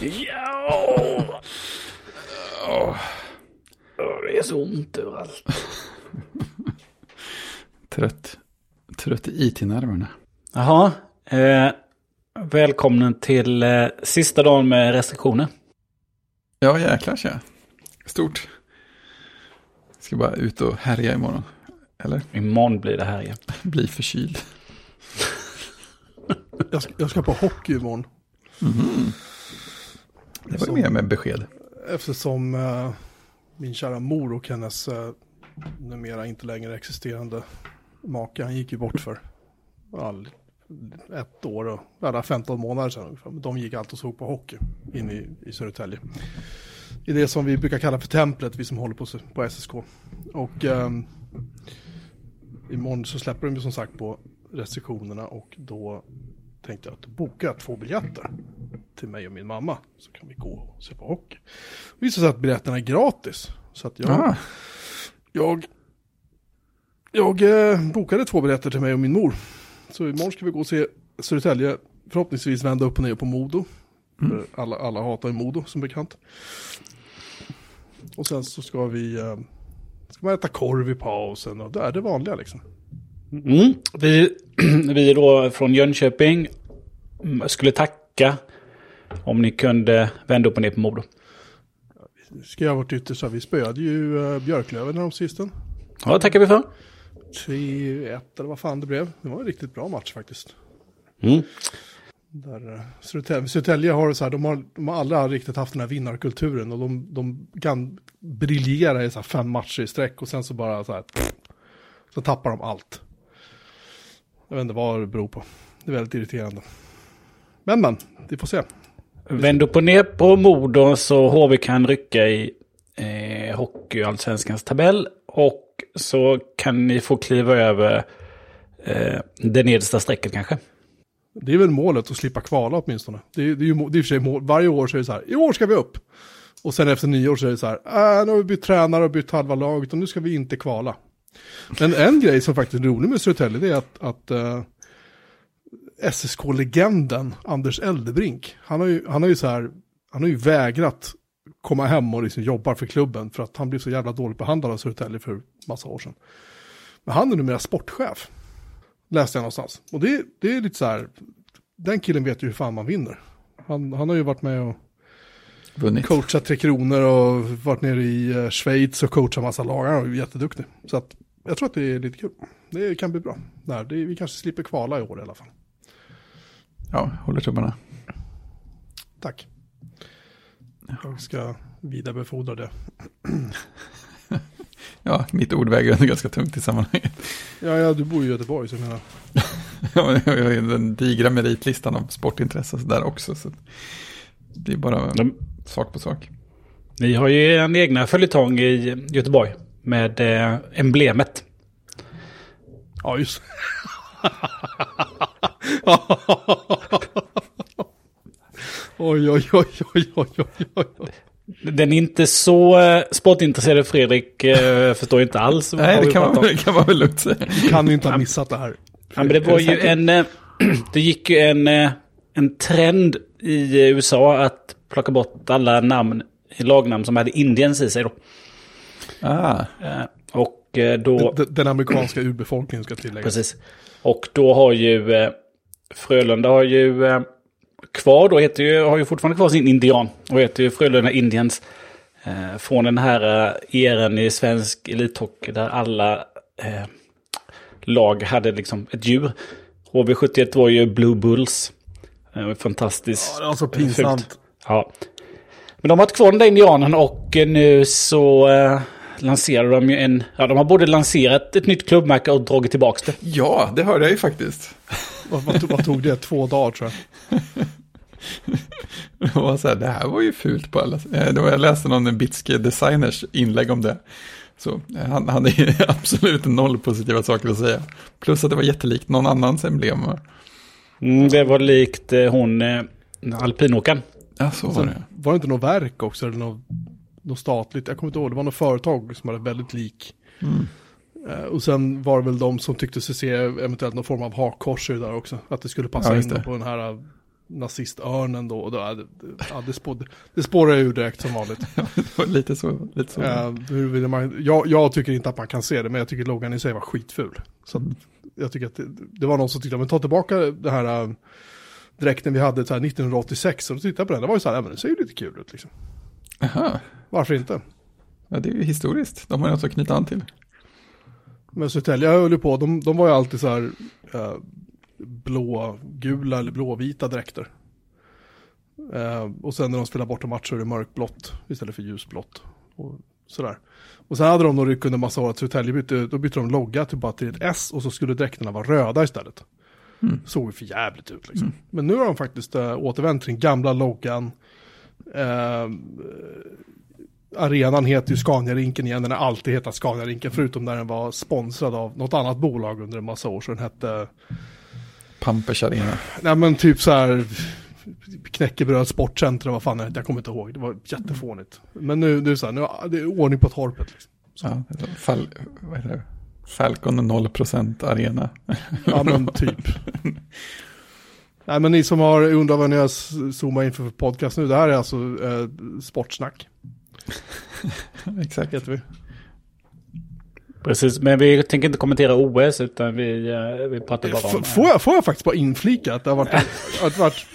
Ja! Åh, Det är så ont överallt. Trött. Trött i IT-nerverna. Jaha. Eh, välkommen till eh, sista dagen med restriktioner. Ja, jäklar tja. Stort. Ska bara ut och härja imorgon. Eller? Imorgon blir det här igen. Bli förkyld. Jag ska, jag ska på hockey imorgon. Det var ju mer med besked. Eftersom eh, min kära mor och hennes eh, numera inte längre existerande make, han gick ju bort för all, ett år och alla 15 månader sedan ungefär. De gick alltid och såg på hockey inne i, i Södertälje. I det som vi brukar kalla för templet, vi som håller på, på SSK. Och ehm, imorgon så släpper de ju som sagt på restriktionerna och då tänkte jag att boka två biljetter till mig och min mamma. Så kan vi gå och se på hockey. Det visar sig att biljetterna är gratis. Så att jag, Ah, jag, jag eh, bokade två biljetter till mig och min mor. Så imorgon ska vi gå och se Södertälje, förhoppningsvis vända upp och ner på Modo. För Alla, alla hatar ju Modo som bekant. Och sen så ska vi, eh, ska man äta korv i pausen och det är det vanliga liksom. Mm. Vi, vi då från Jönköping mm, skulle tacka om ni kunde vända upp och ner på Modo. Ska jag vårt yttersta, vi spöade ju uh, Björklöven här sistone. Ja, det tackar vi för. 3-1 eller vad fan det blev. Det var en riktigt bra match faktiskt. Mm. Där, eh, Södertälje, Södertälje har så här, de har, de har aldrig riktigt haft den här vinnarkulturen och de, de kan briljera i så här fem matcher i sträck och sen så bara så här, så tappar de allt. Jag vet inte vad det beror på. Det är väldigt irriterande. Men men, vi får se. Vänd upp och ner på Modo så HV kan rycka i eh, Hockeyallsvenskans tabell. Och så kan ni få kliva över eh, det nedersta strecket kanske. Det är väl målet att slippa kvala åtminstone. Det är, det är ju det är för sig mål, varje år så är det så här, i år ska vi upp. Och sen efter nyår så är det så här, äh, nu har vi bytt tränare och bytt halva laget och nu ska vi inte kvala. Men en grej som faktiskt är rolig med Södertälje det är att, att eh, SSK-legenden Anders Eldebrink, han har ju, han har ju så här, han har ju vägrat komma hem och liksom jobba för klubben för att han blev så jävla dåligt behandlad av Södertälje för massa år sedan. Men han är numera sportchef. Läste jag någonstans. Och det, det är lite så här, den killen vet ju hur fan man vinner. Han, han har ju varit med och vunnit. coachat Tre Kronor och varit nere i eh, Schweiz och coachat massa lag. Han är jätteduktig. Så att jag tror att det är lite kul. Det kan bli bra. Där, det, vi kanske slipper kvala i år i alla fall. Ja, håller tummarna. Tack. Jag ska vidarebefordra det. Ja, mitt ord väger ändå ganska tungt i sammanhanget. Ja, ja, du bor ju i Göteborg så jag menar. Ja, jag har ju den digra meritlistan av sportintresse där också. Så det är bara De, sak på sak. ni har ju en egna följetong i Göteborg med eh, emblemet. Ja, just Oj, oj, oj, oj, oj, oj, oj. Den är inte så eh, sportintresserade Fredrik eh, förstår inte alls vad Nej, det kan man, det kan man väl lugnt säga. Kan ju inte ha missat det här. Ja, men det var ju en... eh, Det gick ju en, en trend i USA att plocka bort alla namn, lagnamn som hade Indiens i sig då. Ah, Och då... Den, den amerikanska urbefolkningen ska tilläggas. Precis. Och då har ju Frölunda har ju eh, kvar då, heter ju, har ju fortfarande kvar sin indian. Och heter ju Frölunda Indians. Eh, från den här eh, eran i svensk elithockey där alla eh, lag hade liksom ett djur. HV71 var ju Blue Bulls. Eh, fantastiskt. Ja, det var så fult. pinsamt. Ja. Men de har haft kvar den där indianen och eh, nu så eh, lanserar de ju en... Ja, de har både lanserat ett nytt klubbmärke och dragit tillbaka det. ja, det hörde jag ju faktiskt. Vad, vad, tog- vad tog det? Två dagar tror jag. Det var så här, det här var ju fult på alla eh, det var, Jag läste någon Bitske designers inlägg om det. Så eh, han hade ju absolut noll positiva saker att säga. Plus att det var jättelikt någon annans emblem. Mm, det var likt eh, hon eh, alpinåkaren. Ja, så var Sen, det. var det inte något verk också? Eller något, något statligt? Jag kommer inte ihåg. Det var något företag som hade väldigt lik. Mm. Eh, och sen var det väl de som tyckte sig se eventuellt någon form av hakkors där också. Att det skulle passa Ja, in på den här eh, nazistörnen då. Och då det, ja, det, spår, det spårar ur direkt som vanligt. lite så. Lite så. Uh, man, jag, jag tycker inte att man kan se det, men jag tycker loggan i sig var skitful. Så att, jag tycker att det, det var någon som tyckte, men ta tillbaka det här dräkten vi hade så här 1986, och då tittade på den, det var ju så här, ja, men det ser ju lite kul ut liksom. Aha. Varför inte? Ja, det är ju historiskt. De har något att knyta an till. Men Södertälje höll ju på, de, de var ju alltid så här uh, blågula eller blåvita dräkter. Uh, och sen när de spelar bort en match så är det mörkblått istället för ljusblått. Och sådär. Och sen hade de nog ryckt under massa år att Södertälje bytte, då bytte de logga till bara till ett S och så skulle dräkterna vara röda istället. Mm. Såg ju för jävligt ut liksom. Mm. Men nu har de faktiskt uh, återvänt till den gamla loggan. Uh, arenan heter ju Scania-rinken igen, den har alltid hetat Scania-rinken, förutom när den var sponsrad av något annat bolag under en massa år, så den hette... Pampers Arena. Nej men typ så här knäckebröd sportcentrum, vad fan är det? Jag kommer inte ihåg, det var jättefånigt. Men nu, nu så här, nu det är ordning på torpet. Liksom. Ja, Fal vad heter det? Falcon 0% Arena. Ja men typ. Nej men ni som har undrat vad ni har zoomat inför för podcast nu, det här är alltså eh, sportsnack. Exakt. Heter vi. Precis, men vi tänker inte kommentera OS utan vi, eh, vi pratar bara om... F får, jag, får jag faktiskt bara inflika att det har varit... att varit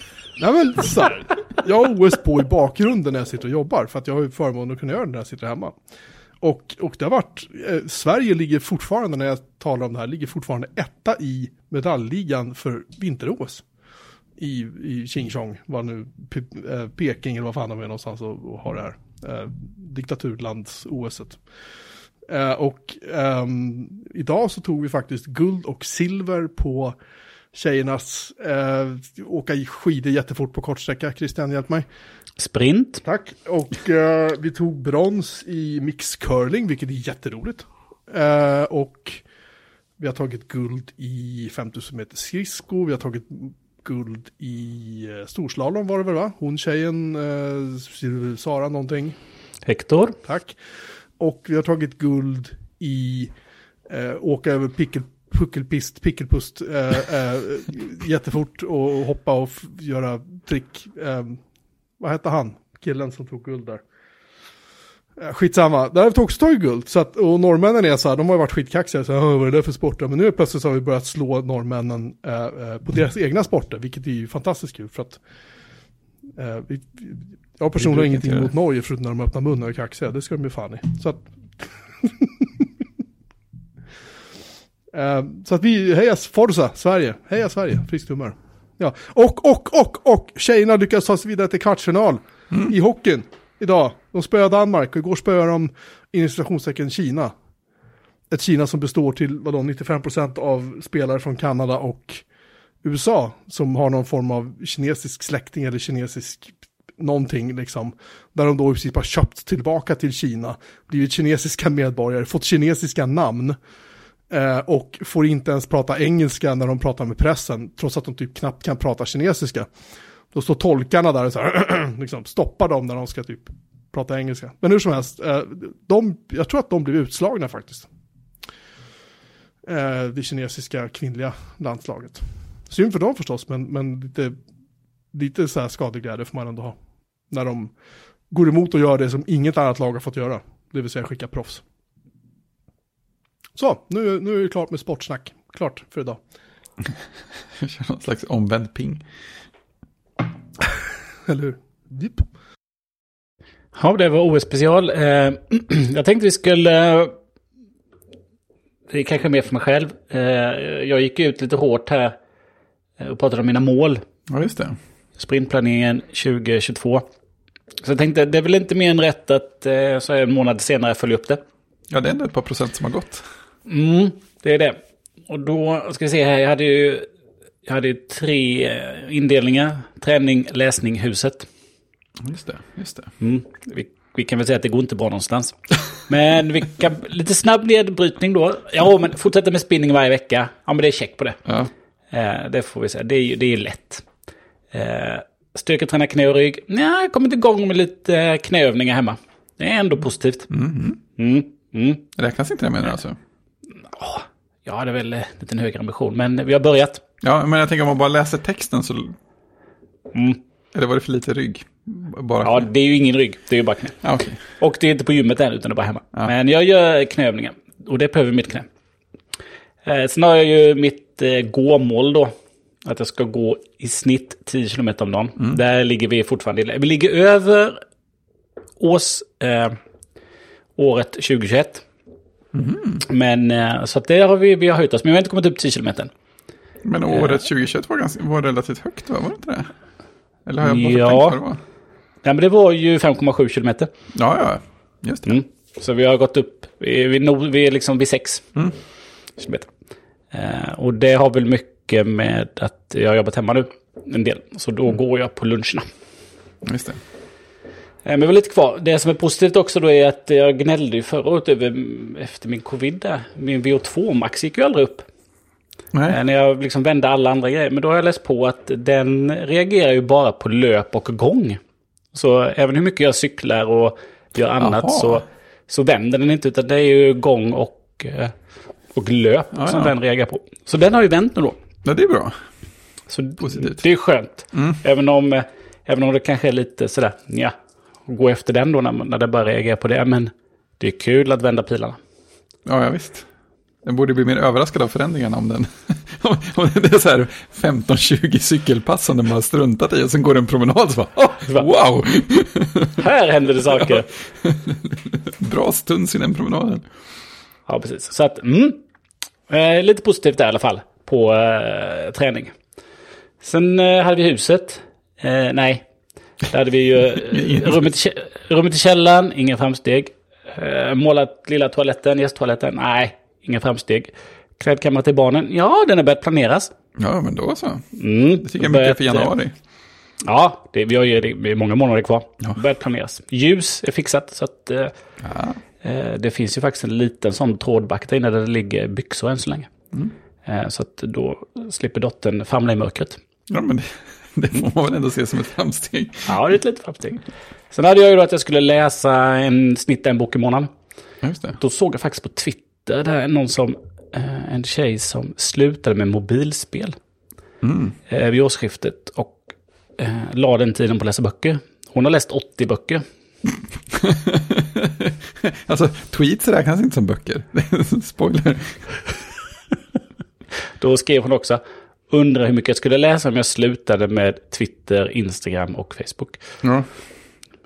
nej men så här, jag har OS på i bakgrunden när jag sitter och jobbar, för att jag har ju förmånen att kunna göra det när jag sitter hemma. Och, och det har varit, eh, Sverige ligger fortfarande, när jag talar om det här, ligger fortfarande etta i medaljligan för vinter-OS. I, i var nu P eh, Peking eller vad fan de är någonstans och, och har det här. Eh, diktaturlands-OSet. Eh, och ehm, idag så tog vi faktiskt guld och silver på tjejernas eh, åka skidor jättefort på kortsträcka. Christian, hjälp mig. Sprint. Tack. Och eh, vi tog brons i mixcurling, vilket är jätteroligt. Eh, och vi har tagit guld i 5000 meter skridsko, vi har tagit guld i eh, storslalom var det väl va? Hon tjejen, eh, Sara någonting. Hector. Tack. Och vi har tagit guld i eh, åka över pickel, puckelpist, pickelpust eh, eh, jättefort och hoppa och göra trick. Eh, vad hette han? Killen som tog guld där. Eh, skitsamma, där har vi också tagit guld. Så att, och norrmännen är så här, de har ju varit skitkaxiga, så här, vad är det för sporter? Men nu plötsligt så har vi börjat slå norrmännen eh, eh, på deras egna sporter, vilket är ju fantastiskt kul. För att eh, vi, jag har personligen ingenting emot Norge, förutom när de öppnar munnen och är kaxiga, det ska de ju fan i. Så att, eh, så att vi, heja Forza, Sverige, heja Sverige, friskt humör. Ja, och, och, och, och, tjejerna lyckas ta sig vidare till kvartsfinal mm. i hockeyn idag. De spöar Danmark och igår spöar de in citationstecken Kina. Ett Kina som består till vadå, 95% av spelare från Kanada och USA som har någon form av kinesisk släkting eller kinesisk någonting liksom. Där de då i princip har köpt tillbaka till Kina, blivit kinesiska medborgare, fått kinesiska namn. Eh, och får inte ens prata engelska när de pratar med pressen, trots att de typ knappt kan prata kinesiska. Då står tolkarna där och så här, liksom, stoppar dem när de ska typ prata engelska. Men hur som helst, eh, de, jag tror att de blev utslagna faktiskt. Eh, det kinesiska kvinnliga landslaget. Synd för dem förstås, men, men lite, lite så här skadeglädje får man ändå ha. När de går emot och gör det som inget annat lag har fått göra. Det vill säga skicka proffs. Så, nu, nu är det klart med sportsnack. Klart för idag. Jag kör någon slags omvänd ping. Eller hur? Dipp. Ja, det var OS-special. Eh, jag tänkte vi skulle... Det är kanske mer för mig själv. Eh, jag gick ut lite hårt här och pratade om mina mål. Ja, just det. Sprintplaneringen 2022. Så jag tänkte, det är väl inte mer än rätt att eh, så en månad senare följa upp det. Ja, det är ändå ett par procent som har gått. Mm, det är det. Och då ska vi se här, jag hade ju jag hade tre indelningar. Träning, läsning, huset. Just det, just det. Mm. Vi, vi, kan väl säga att det går inte bra någonstans. Men vi kan, lite snabb nedbrytning då. Ja, men fortsätta med spinning varje vecka. Ja, men det är check på det. Ja. Eh, det får vi säga. Det är ju det är lätt. Eh, styrketräna knä och rygg. Ja, jag kommer inte igång med lite knäövningar hemma. Det är ändå positivt. Mm. Mm. Mm. Räknas inte det menar du alltså? Oh, jag hade väl en liten högre ambition, men vi har börjat. Ja, men jag tänker om man bara läser texten så Mm. Eller var det för lite rygg? Bara Ja, det är ju ingen rygg, det är ju bara knä. Okej. Och det är inte på gymmet än, utan det är bara hemma. Ja. Men jag gör knöövningar. Och det behöver mitt knä. Eh, sen har jag ju mitt eh, gåmål då. Att jag ska gå i snitt 10 km om dagen. Mm. Där ligger vi fortfarande. Vi ligger över års, eh, året 2021. Mhm. Men eh, så att det har vi, vi har höjt oss. Men vi har inte kommit upp 10 km än. Men året 2021 var, ganska, var relativt högt, va? var det inte det? Eller har jag bara Ja. tänkt vad det var? Ja, men det var ju 5,7 km. Ja, ja, just det. Mm. Så vi har gått upp, vi, vi, vi är liksom vid 6 Mm. kilometer. Eh, och det har väl mycket med att jag har jobbat hemma nu en del. Så då går jag på luncherna. Just det. Eh, men vi har lite kvar. Det som är positivt också då är att jag gnällde ju förra året över, efter min covid där. Min VO2-max gick ju aldrig upp. Nej, Eh, när jag liksom vände alla andra grejer. Men då har jag läst på att den reagerar ju bara på löp och gång. Så även hur mycket jag cyklar och gör annat så, så vänder den inte. Utan det är ju gång och, eh, och löp Ja, som ja. den reagerar på. Så den har ju vänt nu då. ja, det är bra. Så Positivt. det är skönt. Mm. Även, om, eh, även om det kanske är lite sådär, ja, gå efter den då när, när det bara reagerar på det. Men det är kul att vända pilarna. Ja, ja visst. Den borde bli mer överraskad av förändringarna om den. om det är så här 15-20 cykelpass som den bara struntat i och sen går en promenad så bara, oh, wow! Här händer det saker. Bra stuns i den promenaden. Ja, precis. Så att, mm. Eh, lite positivt där i alla fall på eh, träning. Sen eh, hade vi huset. Eh, nej, där hade vi ju eh, rummet, rummet i källaren, inga framsteg. Eh, målat lilla toaletten, gästtoaletten, nej, inga framsteg. Klädkammare till barnen, ja, den har börjat planeras. Ja, men då så. Mm, Det tycker jag mycket för januari. Ja, det, vi har ju det är många månader kvar. Ja. Börjat planeras. Ljus är fixat, så att eh, Ja, Eh, Det finns ju faktiskt en liten sån trådback där inne där det ligger byxor än så länge. Mm. Eh, Så att då slipper dottern famla i mörkret. ja men det, det får man väl ändå se som ett framsteg. Ja, det är ett litet framsteg. Sen hade jag ju då att jag skulle läsa en snitt en bok i månaden. Just det. Då såg jag faktiskt på Twitter där någon som, eh, en tjej som slutade med mobilspel Mm. eh, vid årsskiftet och eh, la den tiden på att läsa böcker. Hon har läst 80 böcker. alltså, tweets räknas inte som böcker. Spoiler. Då skrev hon också, undrar hur mycket jag skulle läsa om jag slutade med Twitter, Instagram och Facebook. Ja.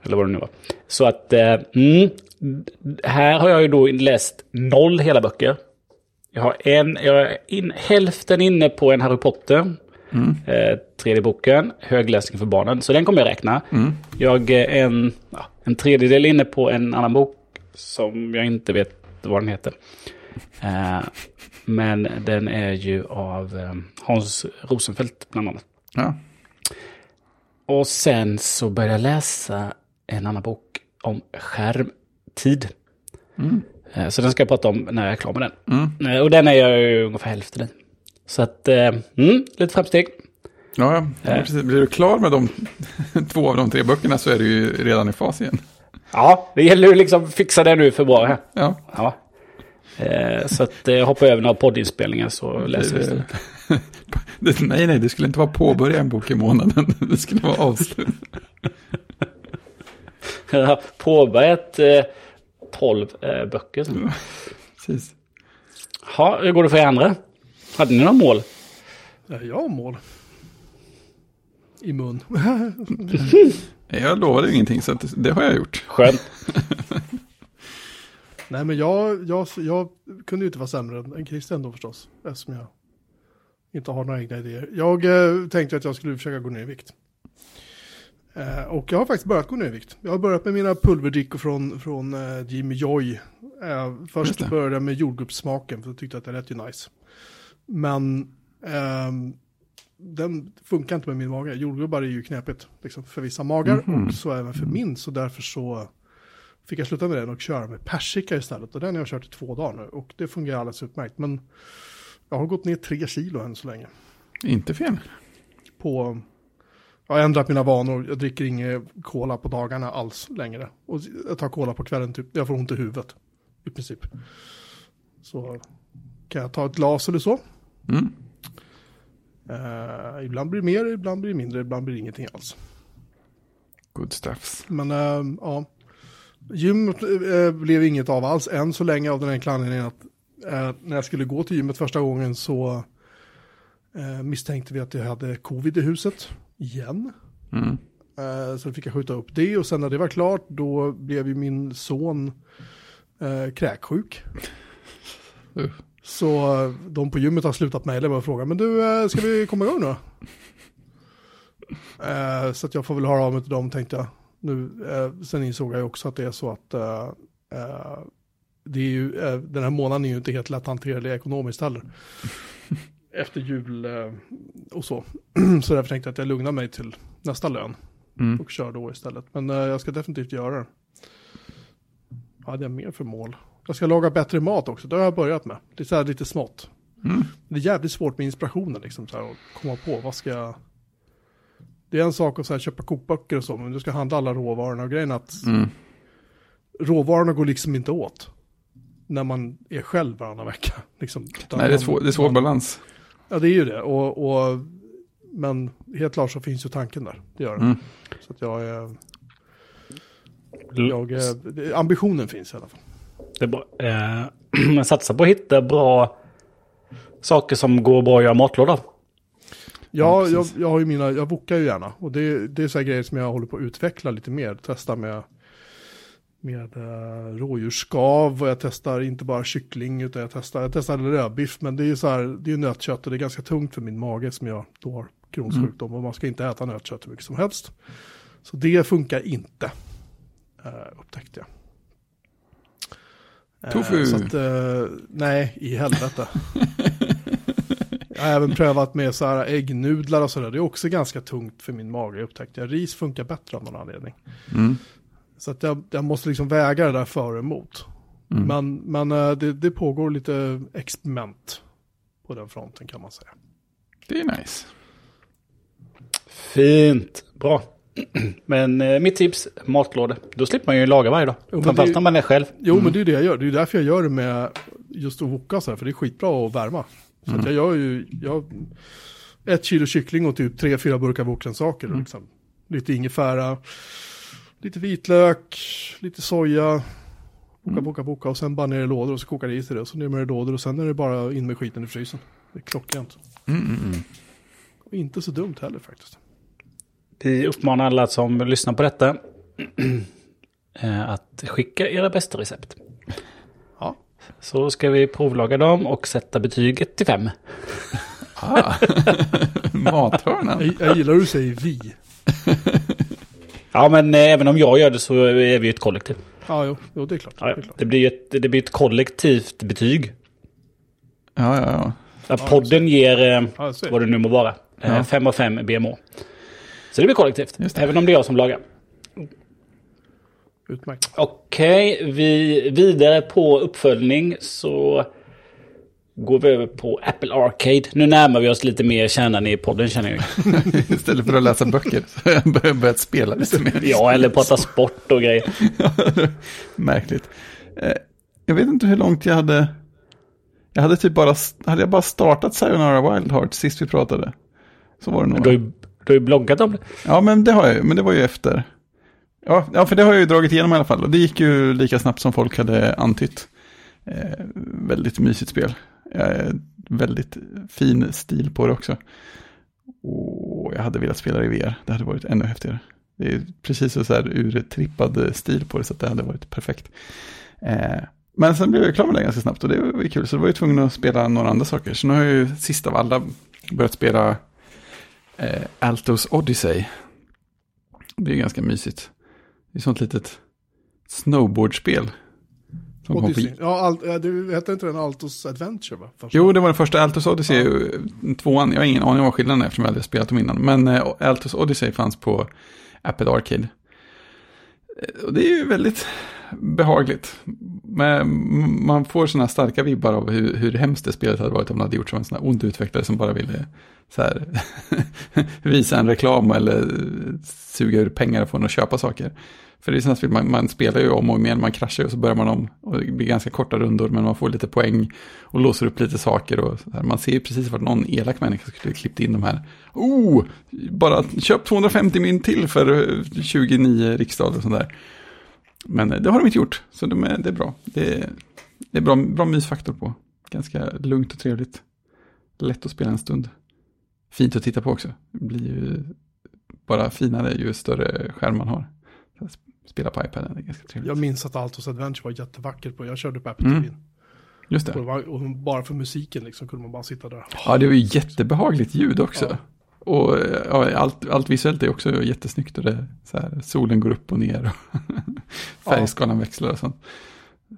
Eller vad det nu var. Så att, eh, mm, här har jag ju då läst noll hela böcker. Jag har en, jag är in, hälften inne på en Harry Potter. Eh, tredje boken, högläsning för barnen. Så den kommer jag räkna. Jag är en, ja, en tredjedel inne på en annan bok som jag inte vet vad den heter. Eh, men den är ju av eh, Hans Rosenfeldt bland annat. Ja. Och sen så började jag läsa en annan bok om skärmtid. Eh, Så den ska jag prata om när jag är klar med den. Eh, Och den är jag ju ungefär hälften i. Så att, eh, mm, lite framsteg. Ja, ja. Blir du klar med de två av de tre böckerna så är du ju redan i fas igen. Ja, det gäller ju liksom fixa det nu i februari. Ja. Ja. Så att eh, hoppa över några poddinspelningar så läser vi. Det, nej, nej, det skulle inte vara påbörja en bok i månaden. Det skulle vara avslut. Jag har påbörjat 12 eh, böcker. Sen. Precis. Ja, hur går det för er andra? Hade ni några mål? Ja, jag har mål. I mun. Jag lovade ju ingenting så det har jag gjort. Skönt. Nej, men jag, jag, jag kunde ju inte vara sämre än Christian då förstås. Eftersom jag inte har några egna idéer. Jag eh, tänkte att jag skulle försöka gå ner i vikt. Eh, och jag har faktiskt börjat gå ner i vikt. Jag har börjat med mina pulverdrickor från, från eh, Jimmy Joy. Eh, först började jag med jordgubbssmaken för jag tyckte att det lät ju nice. Men ehm, den funkar inte med min mage. Jordgubbar är ju knepigt liksom, för vissa magar Mhm. och så även för min. Så därför så fick jag sluta med den och köra med persika istället. Och den har jag kört i två dagar nu och det fungerar alldeles utmärkt. Men jag har gått ner tre kilo än så länge. Inte fel. På, jag har ändrat mina vanor. Jag dricker ingen cola på dagarna alls längre. Och jag tar cola på kvällen typ. Jag får ont i huvudet. I princip. Så kan jag ta ett glas eller så. Mm. Eh, ibland blir det mer, ibland blir det mindre, ibland blir det ingenting alls. Good stuffs. Men eh, ja, gymmet eh, blev inget av alls än så länge av den enkla anledningen att när jag skulle gå till gymmet första gången så misstänkte vi att jag hade covid i huset igen. Mm. Eh, så då fick jag skjuta upp det och sen när det var klart då blev ju min son eh, kräksjuk. Uh. Så eh, de på gymmet har slutat mejla och fråga, men du, eh, ska vi komma igång nu? Eh, så jag får väl höra av mig till dem tänkte jag. Nu, eh, sen insåg jag också att det är så att eh, eh, det är ju, den här månaden är ju inte helt lätt hanterlig ekonomiskt heller. Efter jul eh, och så. så därför tänkte jag att jag lugnar mig till nästa lön Mm. och kör då istället. Men eh, jag ska definitivt göra det. Vad hade jag mer för mål? Jag ska laga bättre mat också, det har jag börjat med. Det är så här lite smått. Mm. Det är jävligt svårt med inspirationen liksom, så här, att komma på vad ska jag... Det är en sak att så här, köpa kokböcker och så, men du ska handla alla råvarorna och grejen att Mm. råvarorna går liksom inte åt. När man är själv varannan vecka. Liksom. Nej, det är, svår, det är svår man- balans. Ja, det är ju det. Och, och, men helt klart så finns ju tanken där. Det gör det. Mm. Så att jag är... Jag, ambitionen finns i alla fall. Det är bra. Eh, man satsar på att hitta bra saker som går bra att göra matlåda. Ja, Ja, jag, jag har ju mina, jag vokar ju gärna. Och det, det är så här grejer som jag håller på att utveckla lite mer. Testa med, med uh, rådjursskav och jag testar inte bara kyckling utan jag testar, jag testar rödbiff. Men det är ju så här, det är ju nötkött och det är ganska tungt för min mage som jag då har Crohns Mm. Och man ska inte äta nötkött hur mycket som helst. Så det funkar inte, uh, upptäckte jag. Eh, Tofu. så att, eh, nej, i helvete. Jag har även prövat med så här äggnudlar och sådär. Det är också ganska tungt för min mage upptäckte jag. Ris funkar bättre av någon anledning. Mm. Så att jag, jag måste liksom väga det där för och emot. Mm. Men, men eh, det, det pågår lite experiment på den fronten kan man säga. Det är nice. Fint. Bra. Men eh, mitt tips, matlådor. Då slipper man ju laga varje dag. Jo, Framförallt det- när man är själv. Jo, men det är det jag gör. Det är därför jag gör det med just att woka så här, för det är skitbra att värma. Så att jag gör ju, jag, ett kilo kyckling och typ tre, fyra burkar wokgrönsaker. Liksom. Lite ingefära, lite vitlök, lite soja, boka, boka, boka och sen bara ner i lådor och så kokar det i sig det. Och så ner med det i lådor och sen är det bara in med skiten i frysen. Det är klockrent. Mm, mm, mm. Och inte så dumt heller faktiskt. Vi uppmanar alla som lyssnar på detta eh, att skicka era bästa recept. Ja. Så ska vi provlaga dem och sätta betyget till fem. Ah. Mathörnan. Jag, jag gillar hur du säger vi. Ja, men eh, även om jag gör det så är vi ett kollektiv. Ja, jo, jo det är klart. Ja, Det ja. är klart. Det, blir ett, det blir ett kollektivt betyg. Ja, ja, ja. Där podden ger, eh, Ja, vad det nu må vara, eh, Ja. fem av fem BMO. Så det blir kollektivt, det. även om det är jag som lagar. Utmärkt. Okej, vi vidare på uppföljning så går vi över på Apple Arcade. Nu närmar vi oss lite mer kärnan i podden känner jag. Istället för att läsa böcker så har jag börjat- börjat spela lite mer. Ja, eller prata sport och grejer. Märkligt. Eh, Jag vet inte hur långt jag hade... Jag hade typ bara, hade jag bara startat Sayonara Wild Heart sist vi pratade. Så var det nog. Du har ju, du har ju bloggat om det. Ja, men det har jag ju. Men det var ju efter. Ja, ja, för det har jag ju dragit igenom i alla fall. Och det gick ju lika snabbt som folk hade antytt. Eh, väldigt mysigt spel. Väldigt fin stil på det också. Och jag hade velat spela det i VR. Det hade varit ännu häftigare. Det är precis så här urtrippad stil på det, så att det hade varit perfekt. Eh, men sen blev jag klar med det ganska snabbt och det var kul. Så då var jag tvungen att spela några andra saker. Så nu har jag ju sist av alla börjat spela eh, Altos Odyssey. Det är ganska mysigt. Det är sånt litet snowboardspel. Som kom på... Odyssey. Ja, ja, det heter inte den Altos Adventure va? Jo, det var den första Altos Odyssey. ju Tvåan, jag har ingen aning om vad skillnaden är eftersom jag aldrig spelat dem innan. Men eh, Altos Odyssey fanns på Apple Arcade. Eh, Och det är ju väldigt behagligt. men man får sådana starka vibbar av hur, hur hemskt det spelet hade varit om man hade gjort som en sån här ond utvecklare som bara ville så här, visa en reklam eller suga ur pengar från att köpa saker. För det är sådana spel, man, man spelar ju om och om igen, man kraschar och så börjar man om. Och det blir ganska korta rundor, men man får lite poäng och låser upp lite saker. Och man ser ju precis vart någon elak människa skulle klippt in de här. Oh, bara köp 250 min till för eh, 29 riksdaler och sånt där. Men eh, det har de inte gjort, så de är, det är bra. Det är, det är bra, bra mysfaktor på. Ganska lugnt och trevligt. Lätt att spela en stund. Fint att titta på också. Det blir ju bara finare ju större skärm man har. Spela på iPaden, det är ganska trevligt. Jag minns att Altos Adventure var jättevackert på. Jag körde på Apple Mm. TV. Just det. Och, det var- och bara för musiken liksom kunde man bara sitta där. Ja, det var ju jättebehagligt ljud också. Ja. Och ja, allt, allt visuellt är också jättesnyggt och det, så här, solen går upp och ner och färgskalan växlar och sånt.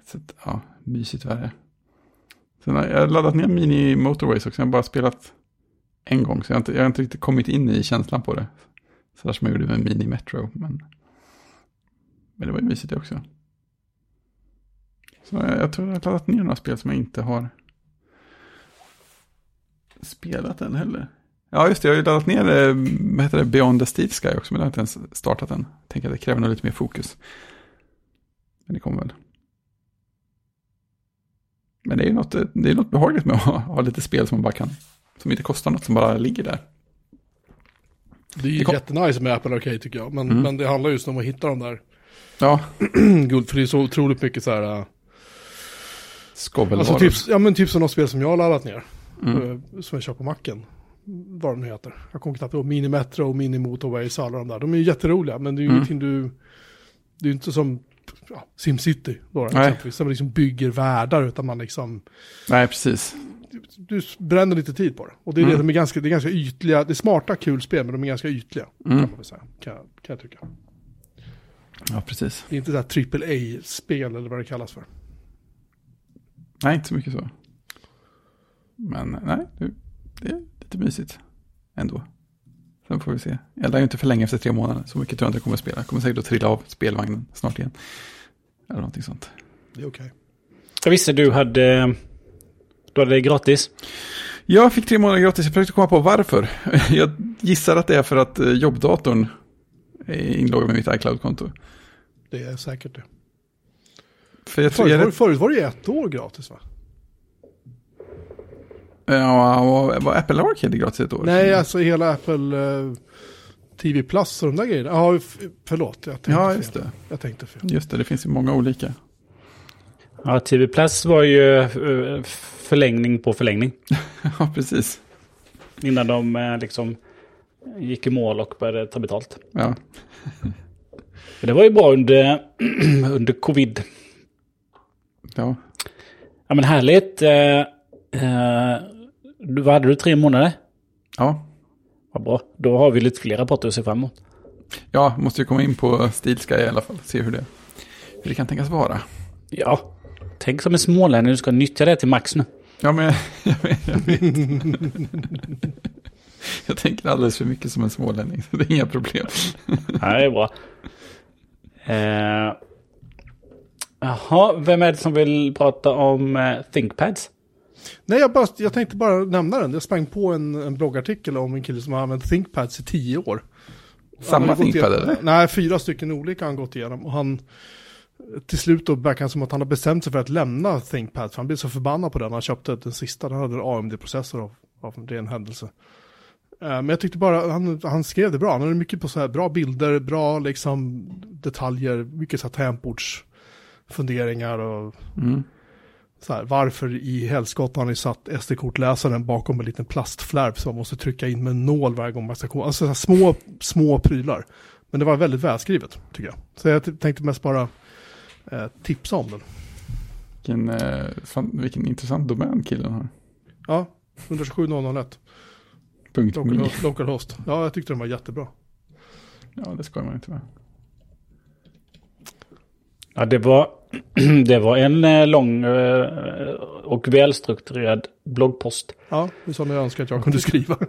Så att, ja, mysigt värre. Sen har jag laddat ner Mini Motorways också, jag har bara spelat en gång, så jag har inte, jag har inte riktigt kommit in i känslan på det. Så där som jag gjorde med Mini Metro, men, men det var ju mysigt det också. Så jag, jag tror jag har laddat ner några spel som jag inte har spelat än heller. Ja, just det. Jag har ju laddat ner eh, vad heter det, Beyond the Steel Sky också, men det har inte ens startat. Jag tänker att det kräver nog lite mer fokus. Men det kommer väl. Men det är ju något, det är något behagligt med att ha, ha lite spel som man bara kan, som inte kostar något, som bara ligger där. Det är ju Det kom- jättenice med Apple Arcade tycker jag. Men, Mm. men det handlar just om att hitta de där Ja, guld. För det är så otroligt mycket så här. äh, skovelvaror. Alltså typ, ja men typ som något spel som jag har laddat ner. Mm. eh, Som jag kör på macken. Vad de nu heter. Jag kommer knappt ihåg. Mini Metro, Mini Motorways, alla de där. De är ju jätteroliga. Men det är ju Mm. ingenting du... Det är ju inte som ja, SimCity. Då, exempelvis. Där man liksom bygger världar. Utan man liksom... Nej, precis. Du bränner lite tid på det. Och det är, det, Mm. de är, ganska, det är ganska ytliga. Det är smarta, kul spel. Men de är ganska ytliga. Mm. Kan man säga. Kan, kan jag tycka. Ja, precis. Det är inte så här triple A-spel eller vad det kallas för. Nej, inte så mycket så. Men nej, det, är lite mysigt ändå. Sen får vi se. Jag lär ju inte förlänga efter tre månader. Så mycket tror jag inte jag kommer att spela. Jag kommer säkert att trilla av spelvagnen snart igen. Eller någonting sånt. Det är okej. Jag visste du hade... Du hade det gratis. Jag fick tre månader gratis. Jag försökte komma på varför. Jag gissar att det är för att eh, jobbdatorn är inloggad med mitt iCloud-konto. Det är säkert det. För jag tror Förut, jag var, förut var det ju ett år gratis va? Ja, och var Apple Arcade gratis ett år? Nej, alltså hela Apple eh, TV Plus och de där grejerna. Ja, förlåt. Jag tänkte Ja, fel. just det. Jag tänkte fel. Just det, det finns ju många olika. Ja, TV Plus var ju eh, förlängning på förlängning. Ja, precis. Innan de eh, liksom gick i mål och började ta betalt. Ja, det var ju bra under, under covid. ja. Ja men härligt. Eh, eh, du, vad hade du? Tre månader? ja. Vad bra. Då har vi lite fler rapporter att se fram emot. Ja, måste ju komma in på Stilsky i alla fall. Se hur det, hur det kan tänkas vara. Ja, tänk som en smålänning. Du ska nyttja det till max nu. Ja, men jag vet. Jag, vet. jag tänker alldeles för mycket som en smålänning, så det är inga problem. Ja, det är bra. Eh, Jaha, vem är det som vill prata om eh, ThinkPads? Nej, jag, bara, jag tänkte bara nämna den. Jag sprang på en, en bloggartikel om en kille som har använt ThinkPads i tio år. Samma ThinkPad, eller? Nej, fyra stycken olika har han gått igenom. Och han, till slut då verkar det som att han har bestämt sig för att lämna ThinkPad. För han blev så förbannad på den. Han köpte den sista, den hade en AMD-processor av, av en händelse. Eh, Men jag tyckte bara, han, han skrev det bra. Han hade mycket på så här bra bilder, bra liksom detaljer, mycket så här tangentbordsfunderingar och Mm. så här, varför i helskotta har ni satt SD-kortläsaren bakom en liten plastflärp som man måste trycka in med en nål varje gång man ska komma. Alltså så här, små, små prylar. Men det var väldigt välskrivet, tycker jag. Så jag tänkte mest bara eh, tipsa om den. Vilken, eh, fan, vilken intressant domän killen har. Ja, 127.001. Punkt Local, me. host, local host. Ja, jag tyckte den var jättebra. Ja, det ska man inte med. Ja, det var, det var en eh, lång eh, och välstrukturerad bloggpost. Ja, det är som jag önskar att jag kunde skriva.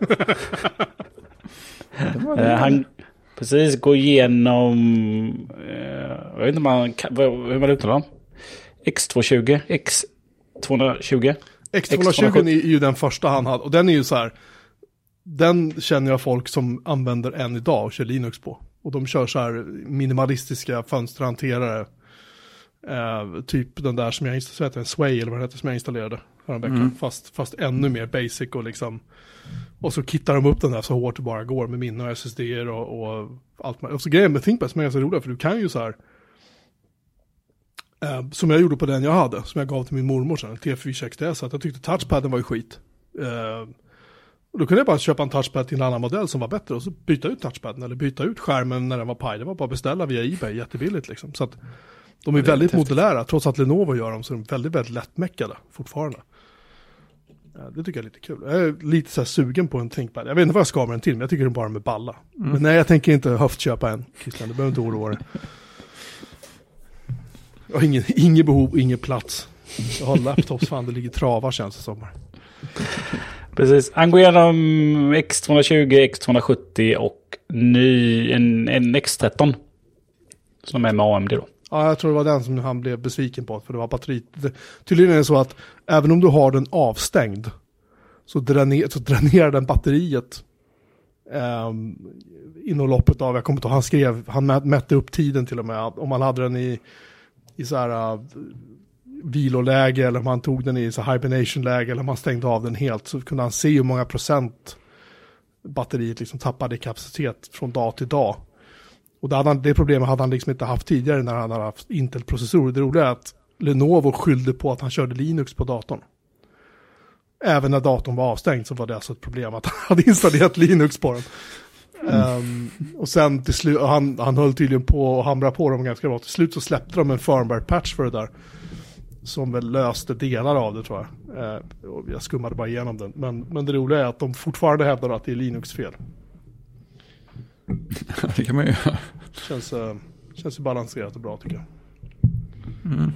Det Eh, det. han precis går igenom, jag vet inte man, hur man uttalar dem. X220, X220. X220 är ju den första han hade och den är ju så här. Den känner jag folk som använder än idag och kör Linux på. Och de kör så här minimalistiska fönsterhanterare. Eh, typ den där som jag installerade, Sway eller vad det heter som jag installerade häromveckan. Mm. Fast, fast ännu mer basic och liksom. Och så kittar de upp den där så hårt det bara går med minne och SSD och, och allt. Och så grejen med ThinkPad som är ganska roliga för du kan ju så här. Eh, som jag gjorde på den jag hade, som jag gav till min mormor sen, T460S, att jag tyckte touchpaden var ju skit. Eh, och då kunde jag bara köpa en touchpad till en annan modell som var bättre och så byta ut touchpaden eller byta ut skärmen när den var paj. Det var bara att beställa via Ebay, jättebilligt liksom. Så att de är, är väldigt häftigt. modulära, trots att Lenovo gör dem så är de väldigt, väldigt lättmäckade fortfarande. Det tycker jag är lite kul. Jag är lite så här sugen på en ThinkPad. Jag vet inte vad jag ska med den till, men jag tycker den bara med balla. Mm. Men nej, jag tänker inte höftköpa en. Christian, du behöver inte oroa dig. Jag har ingen, ingen behov, ingen plats. Jag har laptops, fan det ligger travar känns det som. Precis, han går igenom X220, X270 och ny, en, en X13. Som är med AMD då. Ja, jag tror det var den som han blev besviken på, för det var batteri. tydligen är det så att även om du har den avstängd så, dräner, så dränerar den batteriet um, inom loppet av, jag kommer inte ihåg, han skrev, han mätte upp tiden till och med, om man hade den i, i så här uh, viloläge eller om han tog den i så hibernation-läge eller om han stängde av den helt så kunde han se hur många procent batteriet liksom tappade i kapacitet från dag till dag. Och det, hade han, det problemet hade han liksom inte haft tidigare när han hade haft Intel-processorer. Det roliga är att Lenovo skyllde på att han körde Linux på datorn. Även när datorn var avstängd så var det alltså ett problem att han hade installerat Linux på den. Mm. Um, och sen till slut, han, han höll tydligen på att hamra på dem ganska bra. Till slut så släppte de en firmware-patch för det där. Som väl löste delar av det tror jag. Uh, jag skummade bara igenom den. Men, men det roliga är att de fortfarande hävdar att det är Linux fel. det kan man ju göra. Känns, uh, känns balanserat och bra tycker jag. Mm.